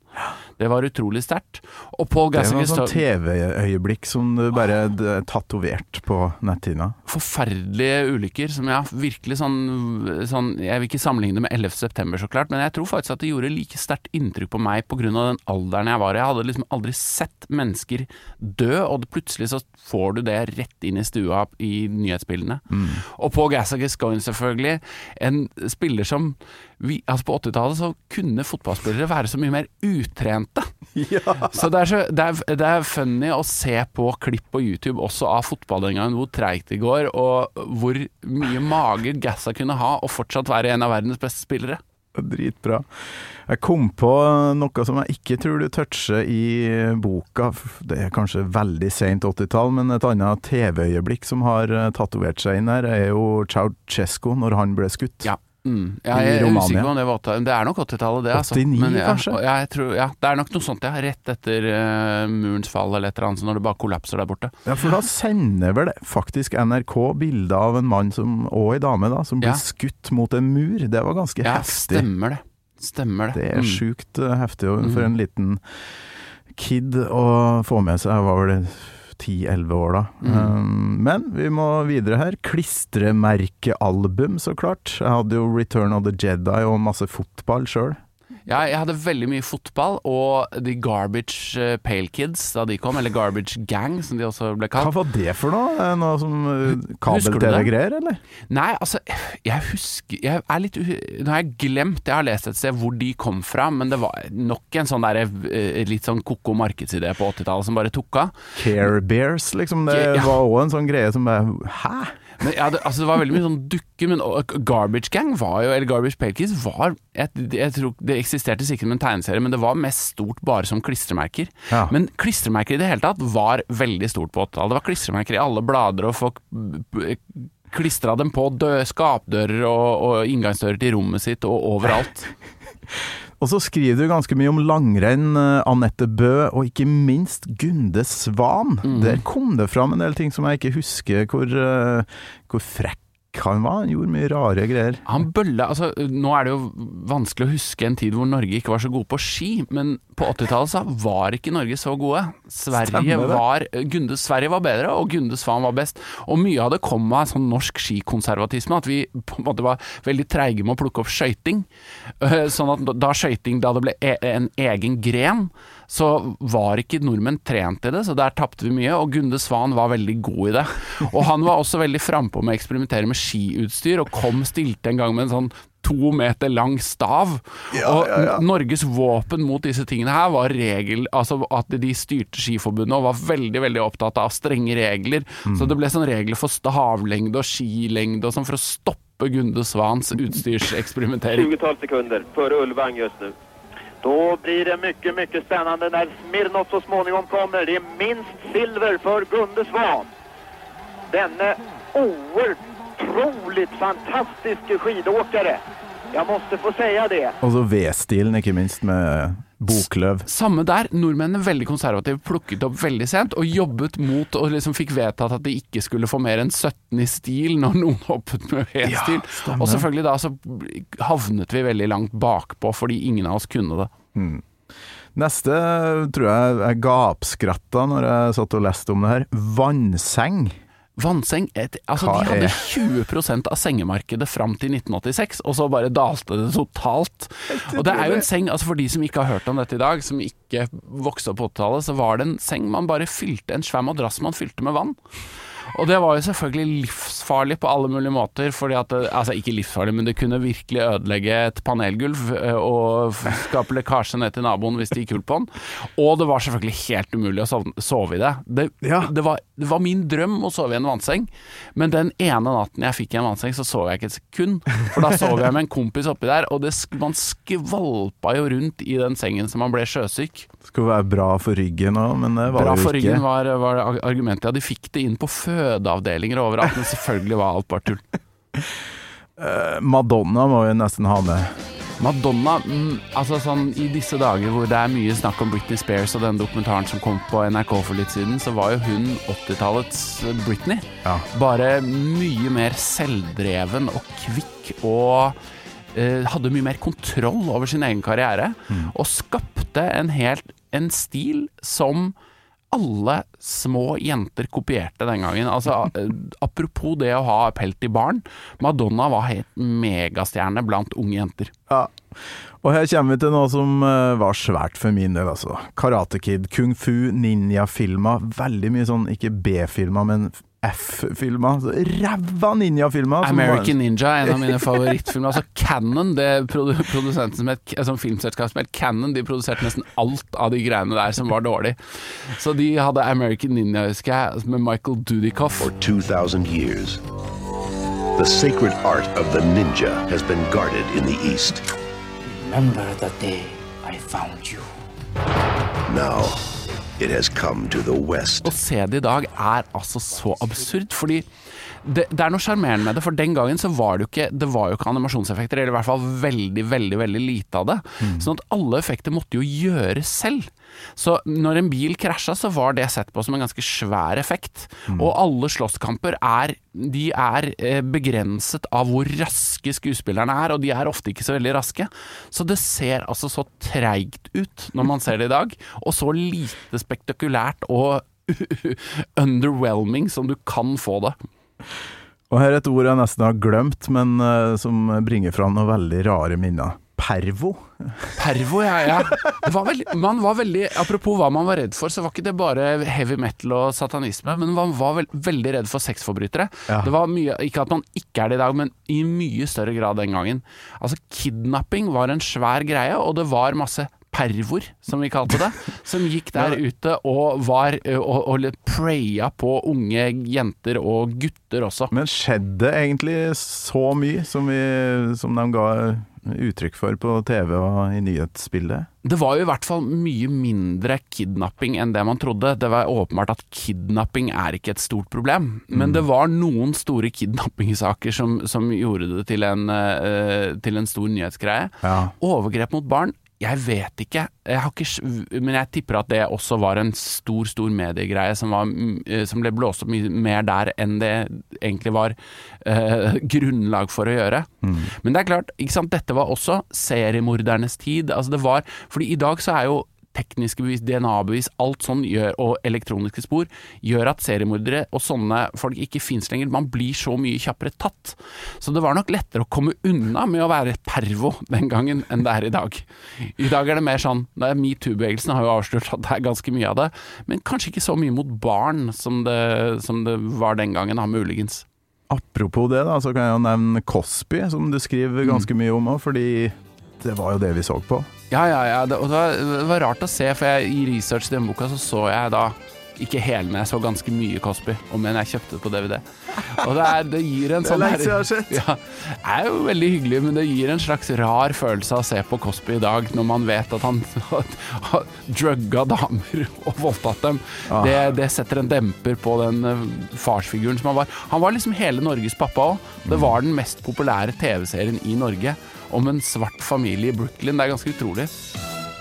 Det var utrolig sterkt. Og Paul Det var Gassinger sånn TV-øyeblikk som du bare tatovert på netthinna. forferdelige ulykker som ja, virkelig sånn, sånn Jeg vil ikke sammenligne det med 11. september, så klart, men jeg tror faktisk at det gjorde like sterkt inntrykk på meg pga. den alderen jeg var i. Jeg hadde liksom aldri sett mennesker dø, og plutselig så får du det rett inn i stua i nyhetsbildene. Og på Gassinger Scoin, selvfølgelig. En spiller som vi, altså På 80-tallet så kunne fotballspillere være så mye mer utrente. (laughs) Så det er, så, det, er, det er funny å se på klipp på YouTube også av fotball den gangen, hvor treigt det går, og hvor mye mage Gassa kunne ha og fortsatt være en av verdens beste spillere. Dritbra. Jeg kom på noe som jeg ikke tror du toucher i boka. Det er kanskje veldig sent 80-tall, men et annet TV-øyeblikk som har eh, tatovert seg inn her, er jo Ceaucescu når han ble skutt. Ja. Mm. Ja, Jeg er usikker på om det var 80 Det er nok 80-tallet, det. Altså. 89 Men ja, kanskje? Ja, tror, ja, det er nok noe sånt, ja. Rett etter uh, murens fall eller et eller annet, når det bare kollapser der borte. Ja, for da (laughs) sender vel faktisk NRK bilder av en mann som, og ei dame da, som blir skutt mot en mur. Det var ganske Ja, heftig. stemmer det. Stemmer det. Det er Mm. sjukt eh, heftig for Mm. en liten kid å få med seg. Hva var vel 10-11 år da. Mm. Um, men vi må videre her. Klistremerkealbum, så klart. Jeg hadde jo Return of the Jedi og masse fotball sjøl. Ja, jeg hadde veldig mye fotball, og de Garbage eh, Pale Kids da de kom, eller Garbage Gang som de også ble kalt. Hva var det for noe? Er Noe som uh, kabel-TV-greier, eller? Nei, altså, jeg husker Jeg er litt Nå har jeg glemt, jeg har lest et sted hvor de kom fra, men det var nok en sånn der, eh, litt sånn ko-ko markedsidé på 80-tallet som bare tok av. Care Bears, liksom. Det Ja. var òg en sånn greie som bare Hæ? Men ja, det, altså det var veldig mye sånn dukke, men Garbage Gang var jo, eller Garbage Pale Kids var jeg, jeg tror Det eksisterte sikkert med en tegneserie, men det var mest stort bare som klistremerker. Ja. Men klistremerker i det hele tatt var veldig stort på 80-tallet. Det var klistremerker i alle blader, og folk klistra dem på dø, skapdører og, og inngangsdører til rommet sitt og overalt. (laughs) Og så skriver du ganske mye om langrenn, eh, Anette Bø, og ikke minst Gunde Svan. Mm. Der kom det fram en del ting som jeg ikke husker hvor, eh, hvor frekk han var. Han gjorde mye rare greier. Han bølla altså, Nå er det jo vanskelig å huske en tid hvor Norge ikke var så gode på ski, men på 80-tallet var ikke Norge så gode. Sverige var Gunde, Sverige var bedre, og Gunde Svan var best. Og mye av det kom av sånn norsk skikonservatisme, at vi på en måte var veldig treige med å plukke opp skøyting. (laughs) Sånn at da skøyting da det ble e en egen gren, så var ikke nordmenn trent i det, så der tapte vi mye. Og Gunde Svan var veldig god i det. Og han var også veldig frampå med å eksperimentere med skiutstyr, og kom stilte en gang med en sånn to meter lang stav. og Norges våpen mot disse tingene her var regel, altså at de styrte Skiforbundet og var veldig veldig opptatt av strenge regler. Så det ble sånn regler for stavlengde og skilengde og sånn for å stoppe Gunde Svans utstyrseksperimentering. 20-tal sekunder for Ulvang just nu. Då blir det mycket, mycket spännande när Smirnov så småningom kommer. Det är minst silver för Gunde Svan. Denne otroligt fantastiske skidåkare. Jag måste få säga det. Og så V-stilen, ikke minst, med bokløv. Samme der, nordmennene veldig konservative, plukket opp veldig sent og jobbet mot og liksom fikk vedtatt at de ikke skulle få mer enn 17 i stil når noen (laughs) hoppet med V-stil. Ja, og selvfølgelig da så havnet vi veldig langt bakpå fordi ingen av oss kunne det. Neste tror jeg jeg gapskratta når jeg satt og leste om det her. Vannseng. Vannseng et, altså Hva De hadde er- 20% av sengemarkedet fram til 1986, og så bare dalte det totalt. Og det er jo en seng, altså For de som ikke har hørt om dette i dag, som ikke vokste opp på 80-tallet, så var det en seng man bare fylte, en svær madrass man fylte med vann. Og det var jo selvfølgelig livsfarlig på alle mulige måter, fordi at det, Altså ikke livsfarlig, men det kunne virkelig ødelegge et panelgulv eh, og skape lekkasje ned til naboen hvis det gikk hull på den. Og det var selvfølgelig helt umulig å sovne, sove i det. Det, det, var, det var min drøm å sove i en vannseng, men den ene natten jeg fikk i en vannseng, så sov jeg ikke et sekund. For da sov jeg med en kompis oppi der, og det, man skvalpa jo rundt i den sengen så man ble sjøsyk. Skulle være bra for ryggen òg, men det var Bra det for jo ikke. ryggen var, var argumentet. Ja, de fikk det inn på fødeavdelinger overalt, men (laughs) selvfølgelig var alt bare tull. Eh, Madonna må vi nesten ha med. Madonna, mm, altså sånn i disse dager hvor det er mye snakk om Britney Spears og den dokumentaren som kom på NRK for litt siden, så var jo hun 80-tallets Britney. Bare mye mer selvdreven og kvikk og eh, hadde mye mer kontroll over sin egen karriere. Og skapte en helt en stil som alle små jenter kopierte den gangen. Altså, eh, apropos det å ha pelt i barn. Madonna var helt megastjerne blant unge jenter. Ja. Og her kommer vi til noe som eh, var svært for min del, altså. Karate Kid, kung fu, ninjafilmer. Veldig mye sånn, ikke B-filmer, men F-filmer. Så Ræva ninjafilmer. American var- American Ninja, en av mine (laughs) favorittfilmer. Altså Cannon, det produ produsenten som het, som filmselskap som het Cannon, de produserte nesten alt av de greiene der som var dårlig. Så de hadde American Ninja, husker jeg, med Michael Dudikoff. For 2,000 years, the sacred art of the ninja has been guarded in the East. remember the day I found you. Now, it has come to the west. Å se det i dag er altså så absurd, fordi det, det er noe sjarmerende med det, for den gangen så var det jo ikke Det var jo ikke animasjonseffekter, eller i hvert fall veldig, veldig veldig lite av det. Sånn at alle effekter måtte jo gjøres selv. Så når en bil krasja, så var det sett på som en ganske svær effekt. Og alle slåsskamper er De er eh, begrenset av hvor raske skuespillerne er, og de er ofte ikke så veldig raske. Så det ser altså så treigt ut når man ser det i dag, og så lite spektakulært og (laughs) underwhelming som du kan få det. (laughs) Og her er et ord jeg nesten har glemt, men uh, som bringer fram noen veldig rare minner. Pervo. (laughs) Pervo, ja. ja. Det var veldig, man var veldig, apropos hva man var redd for, så var ikke det bare heavy metal og satanisme, men man var veld, veldig redd for sexforbrytere. Ja. Det var mye, Ikke at man ikke er det i dag, men i mye større grad den gangen. Altså Kidnapping var en svær greie, og det var masse pervor, som vi kalte det, (laughs) som gikk der ute og var og, og praya på unge jenter og gutter også. Men skjedde egentlig så mye som, vi, som de ga uttrykk for på TV og i nyhetsbildet? Det var jo i hvert fall mye mindre kidnapping enn det man trodde. Det var åpenbart at kidnapping er ikke et stort problem, men det var noen store kidnappingssaker som, som gjorde det til en, uh, til en stor nyhetsgreie. Ja. Overgrep mot barn jeg vet ikke, jeg har ikke, men jeg tipper at det også var en stor, stor mediegreie som, var, mm, eh, som ble blåst opp mye mer der enn det egentlig var eh, (laughs) grunnlag for å gjøre. Men det er klart, ikke sant, dette var også seriemordernes tid. Altså det var, fordi i dag så er jo tekniske bevis, DNA-bevis, alt sånn gjør, og elektroniske spor, gjør at seriemordere og sånne folk ikke fins lenger. Man blir så mye kjappere tatt. Så det var nok lettere å komme unna med å være pervo den gangen enn det er i dag. I dag er det mer sånn Metoo-bevegelsen har jo avslørt at det er ganske mye av det, men kanskje ikke så mye mot barn som det, som det var den gangen, da, muligens. Apropos det, da, så kan jeg jo nevne Cosby, som du skriver ganske mye om òg, fordi det var jo det vi så på. Ja, ja, ja. Det, og det var, det var rart å se, for jeg, i research til den boka så så jeg da ikke hele, men jeg så ganske mye Cosby, om enn jeg kjøpte det på DVD. Og det, er, det gir en Det er sånn lenge siden jeg har sett. Ja, er jo veldig hyggelig, men det gir en slags rar følelse av å se på Cosby i dag, når man vet at han har drugga damer og voldtatt dem. Ah. Det, det setter en demper på den eh, farsfiguren som han var. Han var liksom hele Norges pappa òg. Det var den mest populære TV-serien i Norge om en svart familie i Brooklyn. Det er ganske utrolig.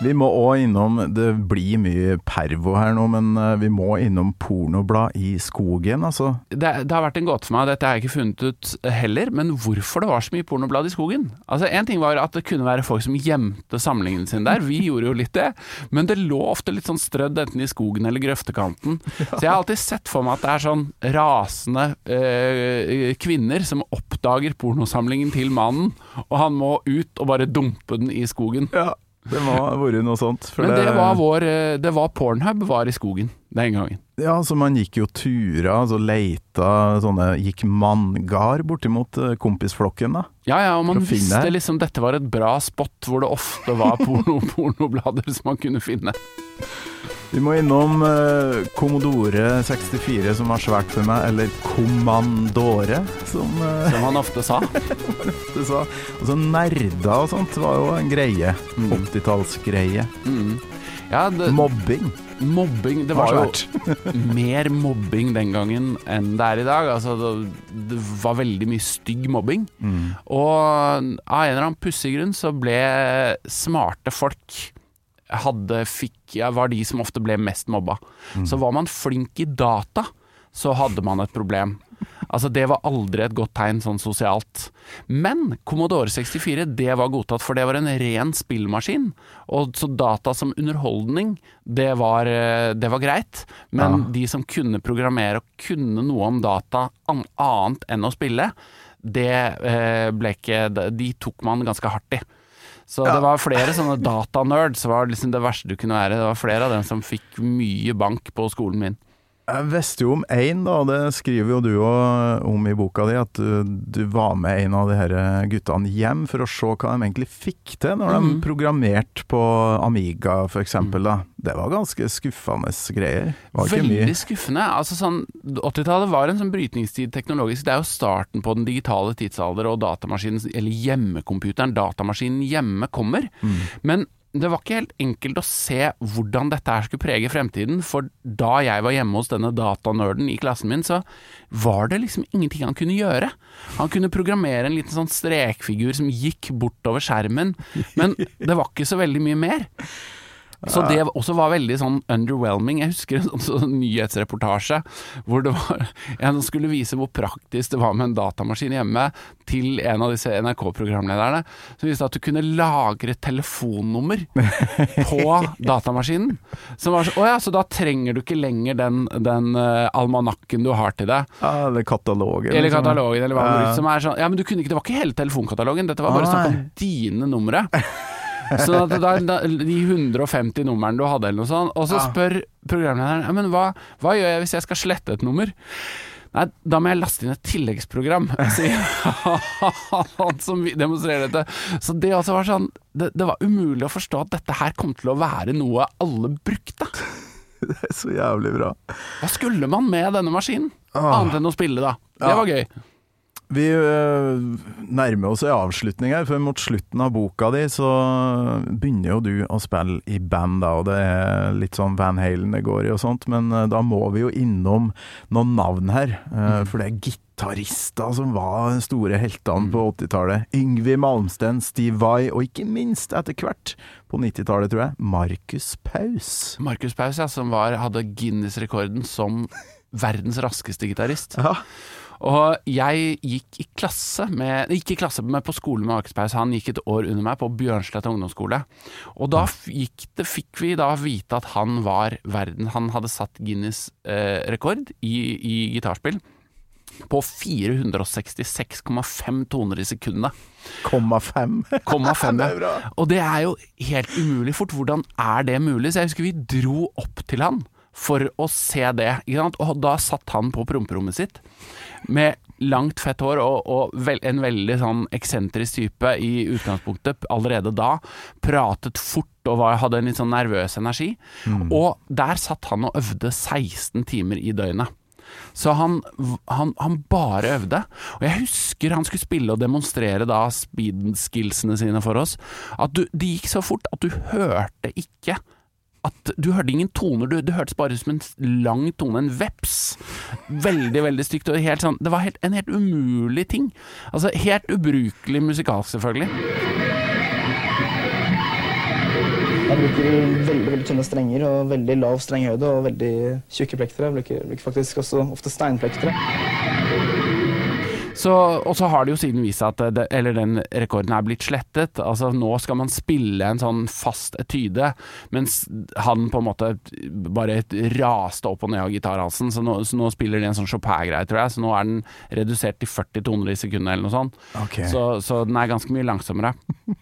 Vi må òg innom Det blir mye pervo her nå, men eh, vi må innom pornoblad i skogen, altså. det, det har vært en gåte for meg, dette har jeg ikke funnet ut heller, men hvorfor det var så mye pornoblad i skogen? Altså En ting var at det kunne være folk som gjemte samlingene sine der, vi gjorde jo litt det, men det lå ofte litt sånn strødd enten i skogen eller grøftekanten. Så jeg har alltid sett for meg at det er sånn rasende øh, kvinner som oppdager pornosamlingen til mannen, og han må ut og bare dumpe den i skogen. Ja, det må ha vært noe sånt. Men det var vår øh, Det var Pornhub var i skogen den gangen. Ja, så man gikk jo turer, altså leita sånne Gikk manngard bortimot eh, kompisflokken, da. Ja, ja, og man visste liksom dette var et bra spot hvor det ofte var porno, (laughs) pornoblader som man kunne finne. Vi må innom uh, Commodore 64, som var svært for meg, eller Commandore, som, uh, Som han ofte sa. (laughs) ofte sa. Altså nerder og sånt var jo en greie. 80-tallsgreie. Mm. Ja, det, Mobbing. mobbing Det Var var jo (laughs) (laughs) mer mobbing den gangen enn det er i dag. Altså, det, det var veldig mye stygg mobbing. Og av en eller annen pussig grunn så ble smarte folk hadde, fikk, ja, var de som ofte ble mest mobba. Så var man flink i data, så hadde man et problem. Altså Det var aldri et godt tegn sånn sosialt. Men Commodore 64 det var godtatt, for det var en ren spillmaskin. Og Så data som underholdning, det var, eh, det var greit. Men Ja. de som kunne programmere og kunne noe om data annet enn å spille, det eh, ble ikke De tok man ganske hardt i. Så det var flere sånne datanerds, var liksom det verste du kunne være. Det var flere av dem som fikk mye bank på skolen min. Jeg visste jo om én, da, det skriver jo du òg om i boka di, at du, du var med en av de her guttene hjem for å se hva de egentlig fikk til når de Mhm. programmerte på Amiga f.eks. Mm. Det var ganske skuffende greier. Veldig skuffende. Altså sånn, 80-tallet var en sånn brytningstid teknologisk. Det er jo starten på den digitale tidsalder og datamaskinen, eller hjemmekomputeren, datamaskinen hjemme, kommer. Mm. Men det var ikke helt enkelt å se hvordan dette her skulle prege fremtiden, for da jeg var hjemme hos denne datanerden i klassen min, så var det liksom ingenting han kunne gjøre. Han kunne programmere en liten sånn strekfigur som gikk bortover skjermen, men det var ikke så veldig mye mer. Så det også var veldig sånn underwhelming. Jeg husker en sånn, sånn nyhetsreportasje hvor det var (laughs) en som skulle vise hvor praktisk det var med en datamaskin hjemme, til en av disse NRK-programlederne. Som viste at du kunne lagre telefonnummer (laughs) på datamaskinen. Som var så, å ja, så da trenger du ikke lenger den, den uh, almanakken du har til deg. Eller katalogen. Eller liksom. katalogen, eller hva. Som er sånn, ja, men du kunne ikke, det var ikke hele telefonkatalogen, dette var bare snakk om dine numre. (laughs) Så at da, da, de 150 numrene du hadde, eller noe sånt, og så spør programlederen men hva, hva gjør jeg hvis jeg skal slette et nummer? Nei, da må jeg laste inn et tilleggsprogram, (laughs) sier han som demonstrerer dette. Så det også var sånn det, det var umulig å forstå at dette her kom til å være noe alle brukte. (laughs) Det er så jævlig bra. Hva skulle man med denne maskinen? Ah. Annet enn å spille, da. Det var gøy. Vi øh, nærmer oss en avslutning her, for mot slutten av boka di så begynner jo du å spille i band, da, og det er litt sånn Van Halen det går i og sånt, men øh, da må vi jo innom noen navn her, øh, for det er gitarister som var store heltene på 80-tallet. Yngvi Malmsten, Steve Vai, og ikke minst etter hvert, på 90-tallet tror jeg, Markus Paus. Markus Paus, ja, som var, hadde Guinness-rekorden som verdens raskeste gitarist. Og jeg gikk i klasse med Ikke i klasse, men på skole med Akerspaus. Han gikk et år under meg på Bjørnsletta ungdomsskole. Og da gikk det, fikk vi da vite at han var verden Han hadde satt Guinness-rekord i, i gitarspill. På 466,5 toner i sekundet. Komma fem. (laughs) Komma fem, ja. Og det er jo helt umulig fort. Hvordan er det mulig? Så jeg husker vi dro opp til han for å se det. Og da satt han på promperommet sitt med langt, fett hår og, og vel, en veldig sånn eksentrisk type i utgangspunktet allerede da. Pratet fort og var, hadde en litt sånn nervøs energi. Og der satt han og øvde 16 timer i døgnet. Så han, han, han bare øvde. Og jeg husker han skulle spille og demonstrere da speed-skillsene sine for oss. At du, det gikk så fort at du hørte ikke at Du hørte ingen toner, du, det hørtes bare ut som en lang tone, en veps. Veldig, veldig stygt. Og helt sånn, det var helt, en helt umulig ting. Altså Helt ubrukelig musikalsk, selvfølgelig. Jeg bruker veldig veldig tynne strenger og veldig lav strenghøyde og veldig tjukke plektere. Jeg bruker, bruker faktisk også ofte steinplektere. Så, og så har det jo siden vist seg at det, eller den rekorden er blitt slettet. Altså Nå skal man spille en sånn fast etyde, mens han på en måte bare raste opp og ned av gitarhalsen. Så så nå spiller de en sånn Chopin-greie, tror jeg. Så nå er den redusert til 40 toner i sekundet eller noe sånt. Okay. Så, så den er ganske mye langsommere. (laughs)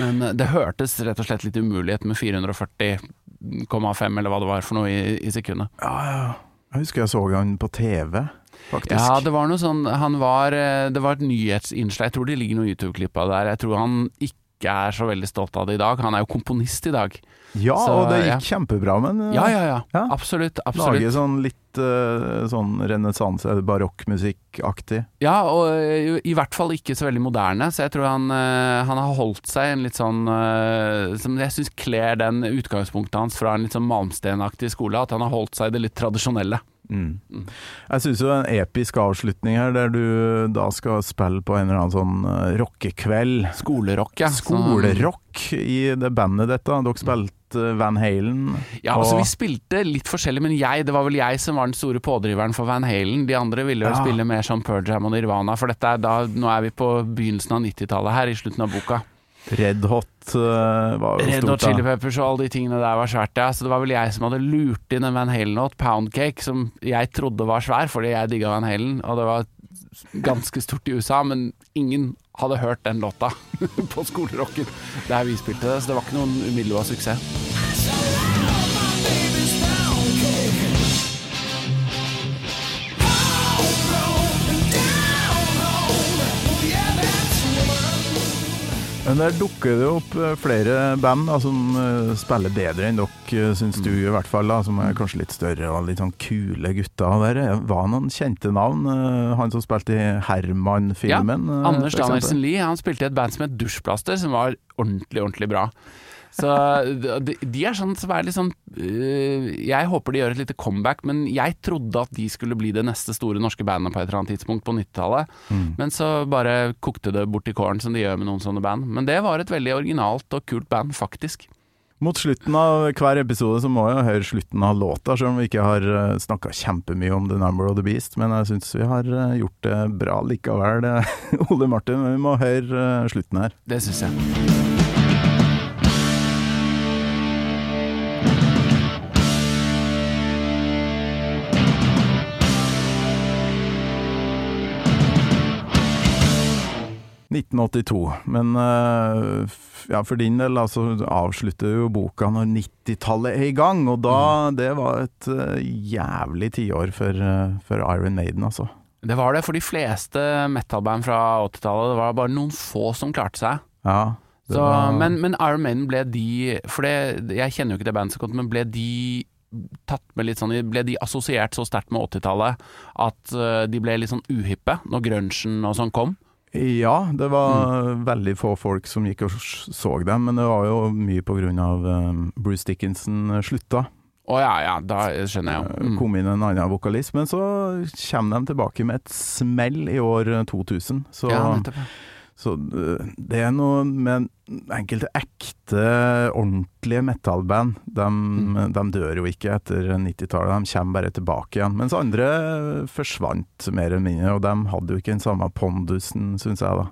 Men eh, det hørtes rett og slett litt umulig ut med 440,5 eller hva det var for noe i, i sekundet. Ja, ja. Jeg husker jeg så han på TV, faktisk. Ja, det var noe sånn Han var eh, Det var et nyhetsinnslag. Jeg tror det ligger noen YouTube-klipp av der. Jeg tror han ikke er så veldig stolt av det i dag. Han er jo komponist i dag. Ja, Så, og det gikk ja. kjempebra, med uh, Ja, ja, ja. Absolutt. absolutt. Lage sånn litt uh, sånn renessanse, barokkmusikkaktig. Ja, og eh, i hvert fall ikke så veldig moderne, så jeg tror han, eh, han har holdt seg en litt sånn eh, Som jeg syns kler den utgangspunktet hans fra en litt sånn Malmsten-aktig skole, at han har holdt seg i det litt tradisjonelle. Mm. Jeg syns jo en episk avslutning her, der du da skal spille på en eller annen sånn uh, rockekveld. Skolerock, ja. Skolerock i det bandet dette. Dere spilte uh, Van Halen. Ja, altså Vi spilte litt forskjellig, men jeg, det var vel jeg som var den store pådriveren for Van Halen. De andre ville vel Ja. spille mer som Pearl og Nirvana, for dette er da, nå er vi på begynnelsen av 90-tallet her, i slutten av boka. Red Hot uh, var jo Red stort. Hot Chili. Peppers og alle de tingene der var svært, ja. Så det var vel jeg som hadde lurt inn en Van Halen-låt, Poundcake, som jeg trodde var svær fordi jeg digga Van Halen, og det var ganske stort i USA, men ingen hadde hørt den låta (laughs) på skolerocken der vi spilte det, så det var ikke noen umiddelbar suksess. Men der dukker det opp eh, flere band da, som eh, spiller bedre enn dere, syns du i hvert fall. da, Som er kanskje litt større og litt sånn kule gutter. Der er- var noen kjente navn. eh, Han som spilte i Herman-filmen. Ja, Anders. Danielsen Lie han spilte i et band som het Dusjplaster, som var ordentlig, ordentlig bra. Så de, de er sånn som er litt sånn øh, Jeg håper de gjør et lite comeback, men jeg trodde at de skulle bli det neste store norske bandet på et eller annet tidspunkt på 90-tallet. Mm. Men så bare kokte det bort i kålen, som de gjør med noen sånne band. Men det var et veldig originalt og kult band, faktisk. Mot slutten av hver episode så må jeg høre slutten av låta, selv om vi ikke har snakka kjempemye om The Number of the Beast. Men jeg syns vi har eh, gjort det bra likevel, (laughs) Ole Martin. Men vi må høre slutten her. Det syns jeg. «1982». Men eh, ja, for din del altså, avslutter jo boka når 90-tallet er i gang, og da Det var et eh, jævlig tiår for, eh, for Iron Maiden, altså. Det var det for de fleste metalband fra 80-tallet. Det var bare noen få som klarte seg. Ja, Så, var- men, men Iron Maiden ble de For det, jeg kjenner jo ikke det bandet så godt, men ble de tatt med litt sånn Ble de assosiert så sterkt med 80-tallet at de ble litt sånn uhippe når grunchen og sånn kom? Ja, det var Mm. veldig få folk som gikk og så dem, men det var jo mye av um, Bruce Dickinson eh, slutta. Å ja, ja, da skjønner jeg. Mm. kom inn en annen vokalist, men så kommer de tilbake med et smell i år eh, 2000. Så, Ja, nettopp, ja. Så eh, det er noe med enkelte ekte, ordentlige metallband. De, Mm. de dør jo ikke etter 90-tallet, de kommer bare tilbake igjen. Mens andre forsvant mer eller mindre, og de hadde jo ikke den samme pondusen, syns jeg da.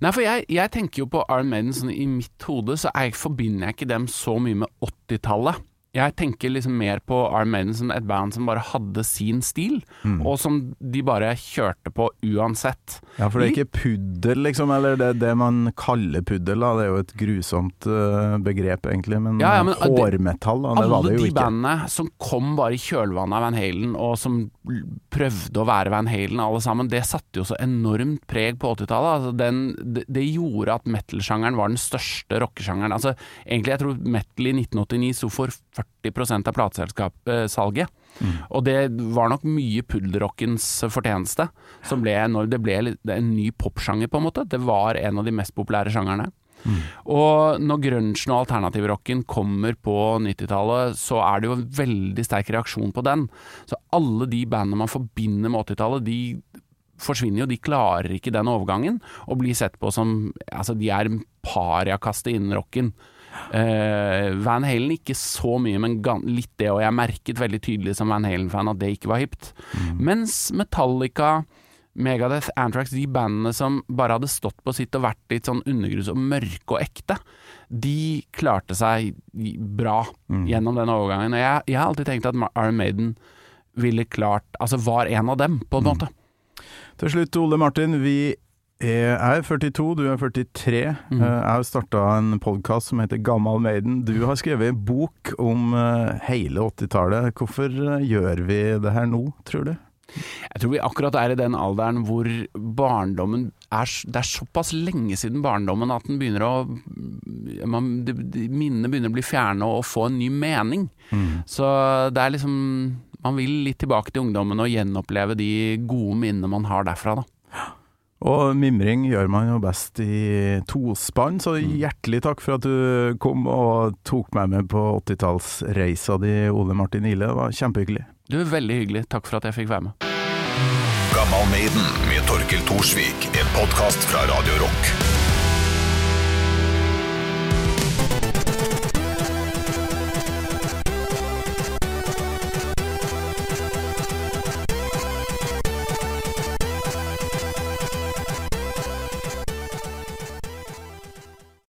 Nei, for jeg, jeg tenker jo på Iron Maiden sånn i mitt hode, så jeg forbinder jeg ikke dem så mye med 80-tallet. Jeg tenker liksom mer på Arm Maiden som et band som bare hadde sin stil, Mm. og som de bare kjørte på uansett. Ja, for det er ikke puddel, liksom, eller det, det man kaller puddel, da. Det er jo et grusomt eh, begrep, egentlig. Men, Ja, ja, men, hårmetall, da, det var det jo de ikke. bandene som kom bare i kjølvannet av Van Halen, og som prøvde å være Van Halen alle sammen, det satte jo så enormt preg på 80-tallet. Altså det, det gjorde at metal-sjangeren var den største rockesjangeren. Altså, egentlig, jeg tror metal i 1989 sto for 40% av plateselskapssalget. Mm. Og det var nok mye puddelrockens fortjeneste. Som ble, det ble en ny popsjanger, på en måte. Det var en av de mest populære sjangerne. Og når grunchen og alternativrocken kommer på 90-tallet, så er det jo en veldig sterk reaksjon på den. Så alle de bandene man forbinder med 80-tallet, de forsvinner jo. De klarer ikke den overgangen, og blir sett på som Altså, de er pariakastet innen rocken. Uh, Van Halen ikke så mye, men litt det, og jeg merket veldig tydelig som Van Halen-fan at det ikke var hipt. Mens Metallica Megadeth, Antrax, de bandene som bare hadde stått på sitt og vært litt sånn undergrunns og mørke og ekte, de klarte seg bra gjennom den overgangen. Og jeg, jeg har alltid tenkt at Iron Maiden ville klart Altså var en av dem, på en måte. Til slutt, Ole Martin. Vi er, jeg er 42, du er 43. Mhm. Eh, Jeg har starta en podkast som heter Gammal Maiden. Du har skrevet en bok om eh, hele 80-tallet. Hvorfor eh, gjør vi det her nå, tror du? Jeg tror vi akkurat er i den alderen hvor barndommen er Det er såpass lenge siden barndommen at den begynner å man, de, de, Minnene begynner å bli fjerne og få en ny mening. Så det er liksom Man vil litt tilbake til ungdommen og gjenoppleve de gode minnene man har derfra, da. Og mimring gjør man jo best i tospann, så hjertelig takk for at du kom og tok meg med på 80-tallsreisa di, Ole Martin Ile. Det var kjempehyggelig. Du er veldig hyggelig. Takk for at jeg fikk være med. Gammal Maiden med Torkil Thorsvik, en podkast fra Radio Rock.